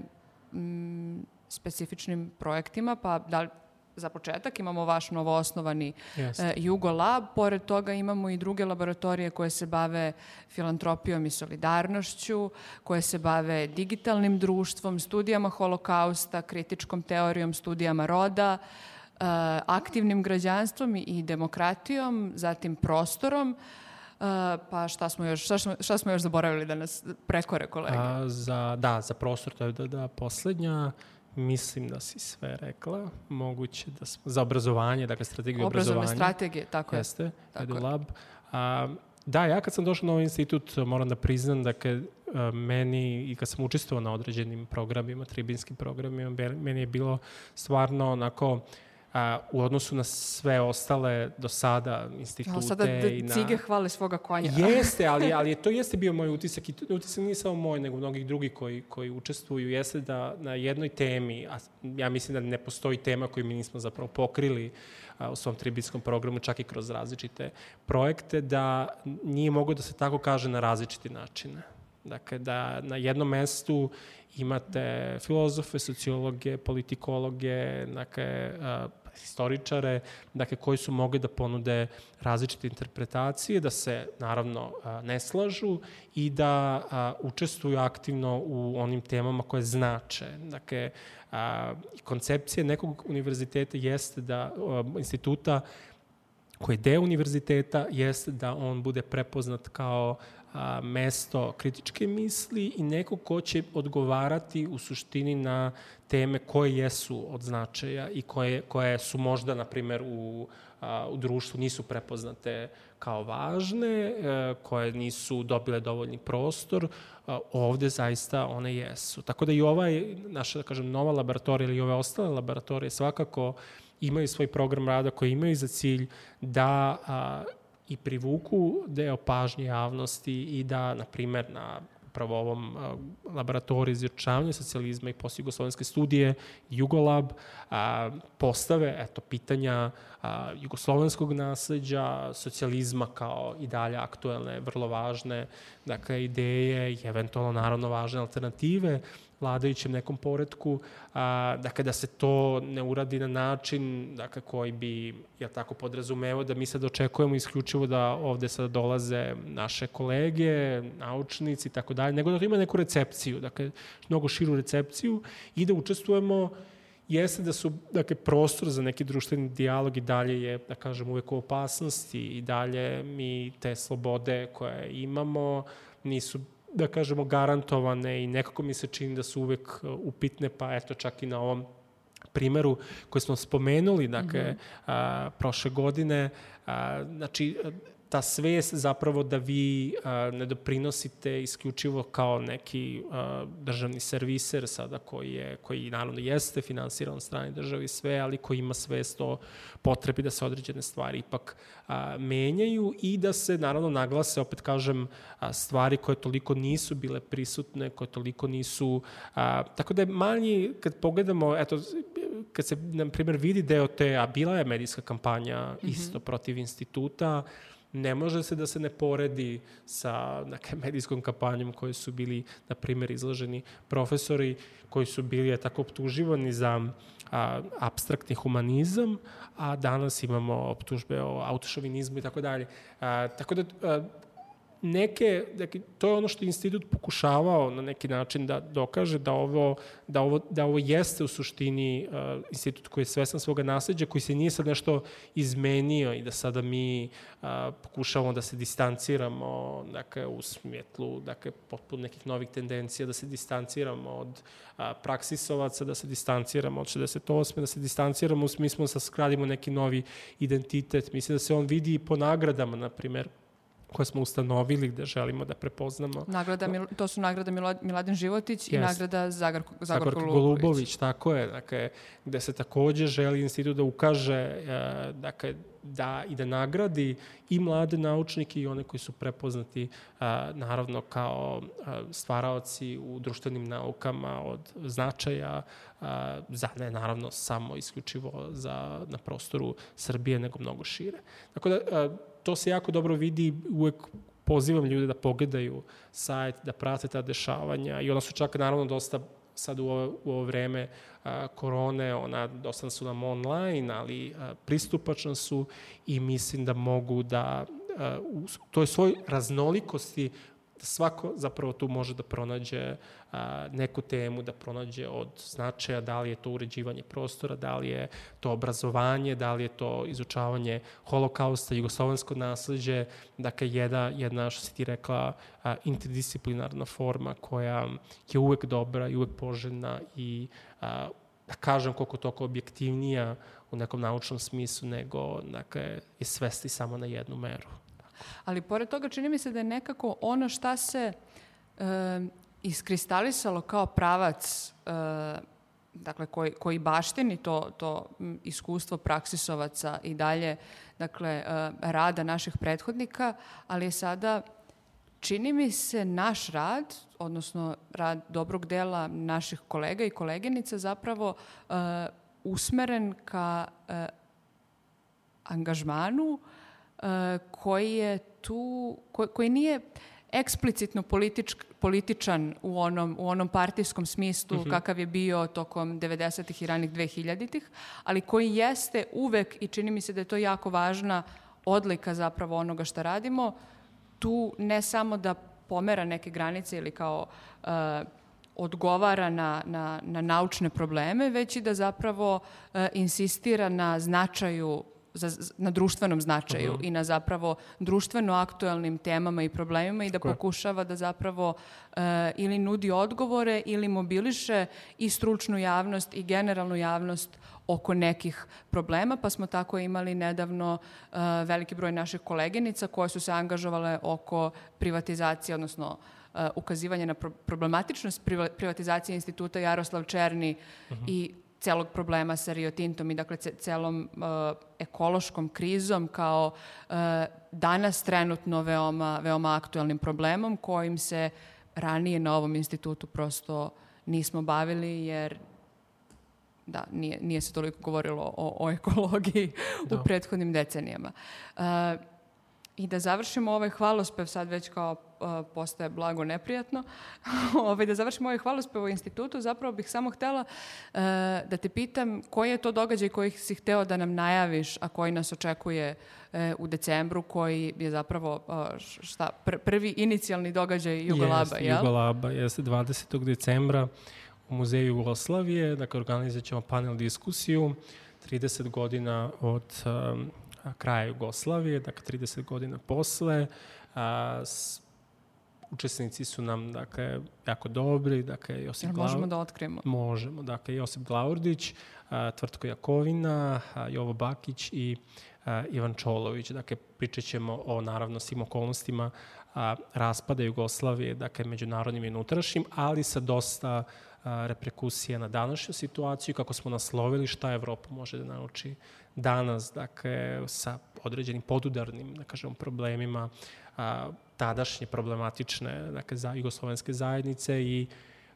m, specifičnim projektima, pa da li za početak imamo vaš novoosnovani e, Jugo Lab, pored toga imamo i druge laboratorije koje se bave filantropijom i solidarnošću, koje se bave digitalnim društvom, studijama holokausta, kritičkom teorijom, studijama roda, e, aktivnim građanstvom i demokratijom, zatim prostorom, Uh, pa šta smo još, šta smo, šta smo još zaboravili da nas prekore kolege? A, za, da, za prostor, to je da, da poslednja, mislim da si sve rekla, moguće da smo, za obrazovanje, dakle strategiju obrazovanja. Obrazovne strategije, tako je. Jeste, EduLab. A, da, ja kad sam došao na ovaj institut, moram da priznam, dakle, meni, i kad sam učestvovao na određenim programima, tribinskim programima, meni je bilo stvarno onako, uh, a, u odnosu na sve ostale do sada institute. Ja, sada da i na... cige hvale svoga konja. *laughs* Jeste, ali, ali to jeste bio moj utisak i to, utisak nije samo moj, nego mnogih drugih koji, koji učestvuju, jeste da na jednoj temi, a ja mislim da ne postoji tema koju mi nismo zapravo pokrili a, u svom tribinskom programu, čak i kroz različite projekte, da nije mogo da se tako kaže na različiti načine. Dakle, da na jednom mestu imate filozofe, sociologe, politikologe, dakle, historičare, dakle, koji su mogli da ponude različite interpretacije, da se, naravno, ne slažu i da učestvuju aktivno u onim temama koje znače. Dakle, koncepcija nekog univerziteta jeste da, instituta koji je deo univerziteta jeste da on bude prepoznat kao a, mesto kritičke misli i neko ko će odgovarati u suštini na teme koje jesu od značaja i koje, koje su možda, na primer, u, a, u društvu nisu prepoznate kao važne, e, koje nisu dobile dovoljni prostor, a, ovde zaista one jesu. Tako da i ovaj, naša, da kažem, nova laboratorija ili ove ostale laboratorije svakako imaju svoj program rada koji imaju za cilj da a, i privuku deo pažnje javnosti i da, na primer, na upravo ovom laboratoriju izvječavanja socijalizma i postjugoslovenske studije Jugolab a, postave eto, pitanja a, jugoslovenskog nasledđa, socijalizma kao i dalje aktuelne, vrlo važne dakle, ideje i eventualno naravno važne alternative vladajućem nekom poredku, a, dakle da se to ne uradi na način dakle, koji bi, ja tako podrazumevao, da mi sad očekujemo isključivo da ovde sad dolaze naše kolege, naučnici i tako dalje, nego da ima neku recepciju, dakle, mnogo širu recepciju i da učestvujemo jeste da su, dakle, prostor za neki društveni dijalog i dalje je, da kažem, uvek u opasnosti i dalje mi te slobode koje imamo nisu da kažemo, garantovane i nekako mi se čini da su uvek uh, upitne, pa eto čak i na ovom primeru koji smo spomenuli, dakle, mm -hmm. a, prošle godine, a, znači, ta svest zapravo da vi a, ne doprinosite isključivo kao neki a, državni serviser sada koji je, koji naravno jeste finansiran od strane države i sve, ali koji ima svest o potrebi da se određene stvari ipak a, menjaju i da se naravno naglase, opet kažem, a, stvari koje toliko nisu bile prisutne, koje toliko nisu, a, tako da je manji, kad pogledamo, eto, kad se, na primjer, vidi deo te, a bila je medijska kampanja mm -hmm. isto protiv instituta, ne može se da se ne poredi sa neke medijskom kampanjom koji su bili, na primjer, izloženi profesori koji su bili je tako optuživani za a, abstraktni humanizam, a danas imamo optužbe o autošovinizmu i tako dalje. Tako da a, neke, dakle, to je ono što institut pokušavao na neki način da dokaže da ovo, da ovo, da ovo jeste u suštini uh, institut koji je svesan svoga nasledđa, koji se nije sad nešto izmenio i da sada mi uh, pokušavamo da se distanciramo dakle, u smjetlu dakle, potpuno nekih novih tendencija, da se distanciramo od uh, praksisovaca, da se distanciramo od 68. da se distanciramo u smislu da skradimo neki novi identitet. Mislim da se on vidi i po nagradama, na primer, koje smo ustanovili gde želimo da prepoznamo. Nagrada, to su nagrada Miladin Životić yes. i nagrada Zagar, Zagorko, Zagorko Golubović. Golubović. Tako je, dakle, gde se takođe želi institut da ukaže, e, dakle, da i da nagradi i mlade naučnike i one koji su prepoznati a, naravno kao a, stvaraoci u društvenim naukama od značaja a, za ne naravno samo isključivo za na prostoru Srbije nego mnogo šire. Tako da a, to se jako dobro vidi, uvek pozivam ljude da pogledaju sajt, da prate ta dešavanja i ona su čak naravno dosta sad u ovo, u ovo vreme a, korone, ona dosta su nam online, ali a, pristupačan su i mislim da mogu da a, u toj svoj raznolikosti da svako zapravo tu može da pronađe a, neku temu, da pronađe od značaja, da li je to uređivanje prostora, da li je to obrazovanje, da li je to izučavanje holokausta, jugoslovensko nasledđe, dakle jedna, jedna što si ti rekla, a, interdisciplinarna forma koja je uvek dobra i uvek poželjna i a, da kažem koliko toliko objektivnija u nekom naučnom smislu nego dakle, je svesti samo na jednu meru. Ali pored toga čini mi se da je nekako ono šta se e, iskristalisalo kao pravac e, dakle, koji, koji baštini to, to iskustvo praksisovaca i dalje dakle, e, rada naših prethodnika, ali je sada čini mi se naš rad, odnosno rad dobrog dela naših kolega i koleginica zapravo uh, usmeren ka uh, angažmanu koji je tu, koji, koji nije eksplicitno politič, političan u onom, u onom partijskom smislu mm -hmm. kakav je bio tokom 90. i ranih 2000-ih, ali koji jeste uvek, i čini mi se da je to jako važna odlika zapravo onoga što radimo, tu ne samo da pomera neke granice ili kao uh, odgovara na, na, na naučne probleme, već i da zapravo uh, insistira na značaju za, na društvenom značaju i na zapravo društveno aktuelnim temama i problemima i da Tako je. pokušava da zapravo e, ili nudi odgovore ili mobiliše i stručnu javnost i generalnu javnost oko nekih problema, pa smo tako imali nedavno e, veliki broj naših koleginica koje su se angažovale oko privatizacije, odnosno e, ukazivanja na pro- problematičnost priva- privatizacije instituta Jaroslav Černi i celog problema sa Rio Tintom i dakle ce- celom e, ekološkom krizom kao e, danas trenutno veoma, veoma aktuelnim problemom kojim se ranije na ovom institutu prosto nismo bavili jer da, nije, nije se toliko govorilo o, o ekologiji *laughs* u prethodnim decenijama. E, I da završimo ovaj hvalospev, sad već kao postaje blago neprijatno, *laughs* ovaj, da završimo ovaj hvalospev o institutu, zapravo bih samo htela e, da te pitam koji je to događaj koji si hteo da nam najaviš, a koji nas očekuje e, u decembru, koji je zapravo š- šta, pr- prvi inicijalni događaj Jugolaba, Jeste, jel? Jugolaba, jeste 20. decembra u Muzeju Jugoslavije, dakle organizat ćemo panel diskusiju, 30 godina od um, kraja Jugoslavije, dakle 30 godina posle, a, s, učesnici su nam dakle, jako dobri, dakle Josip Jel Glav- možemo da otkrijemo? Možemo. Dakle, Josip Glaurdić, a, Tvrtko Jakovina, a, Jovo Bakić i a, Ivan Čolović. Dakle, pričat ćemo o, naravno, svim okolnostima a, raspada Jugoslavije, dakle, međunarodnim i unutrašnjim, ali sa dosta a, reperkusija na današnju situaciju, kako smo naslovili šta Evropa može da nauči danas, dakle, sa određenim podudarnim, da kažemo, problemima a, tadašnje problematične, dakle, za jugoslovenske zajednice i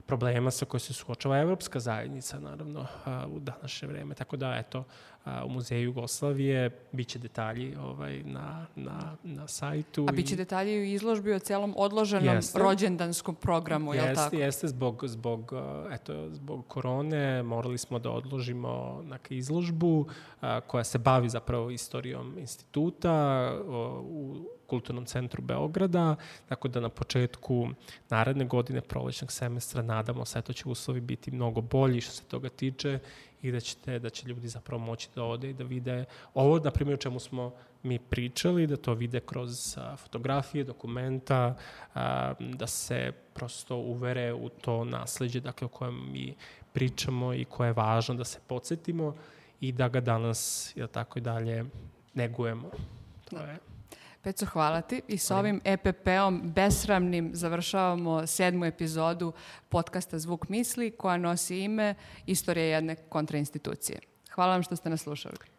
problema sa koje se suočava evropska zajednica, naravno, a, u današnje vreme. Tako da, eto, a, u Muzeju Jugoslavije biće detalji ovaj, na, na, na sajtu. A bit će i- detalji u izložbi o celom odloženom Jeste. rođendanskom programu, je li Jeste, tako? jeste, zbog, zbog, eto, zbog korone morali smo da odložimo neke izložbu uh, koja se bavi zapravo istorijom instituta uh, u Kulturnom centru Beograda, tako da na početku naredne godine prolećnog semestra nadamo se, eto će uslovi biti mnogo bolji što se toga tiče i da, ćete, da će ljudi zapravo moći da ode i da vide ovo, na primjer, o čemu smo mi pričali, da to vide kroz fotografije, dokumenta, da se prosto uvere u to nasledđe dakle, o kojem mi pričamo i koje je važno da se podsjetimo i da ga danas, jel tako i dalje, negujemo. To je Peco, hvala ti. I sa ovim EPP-om besramnim završavamo sedmu epizodu podcasta Zvuk misli koja nosi ime Istorija jedne kontrainstitucije. Hvala vam što ste nas slušali.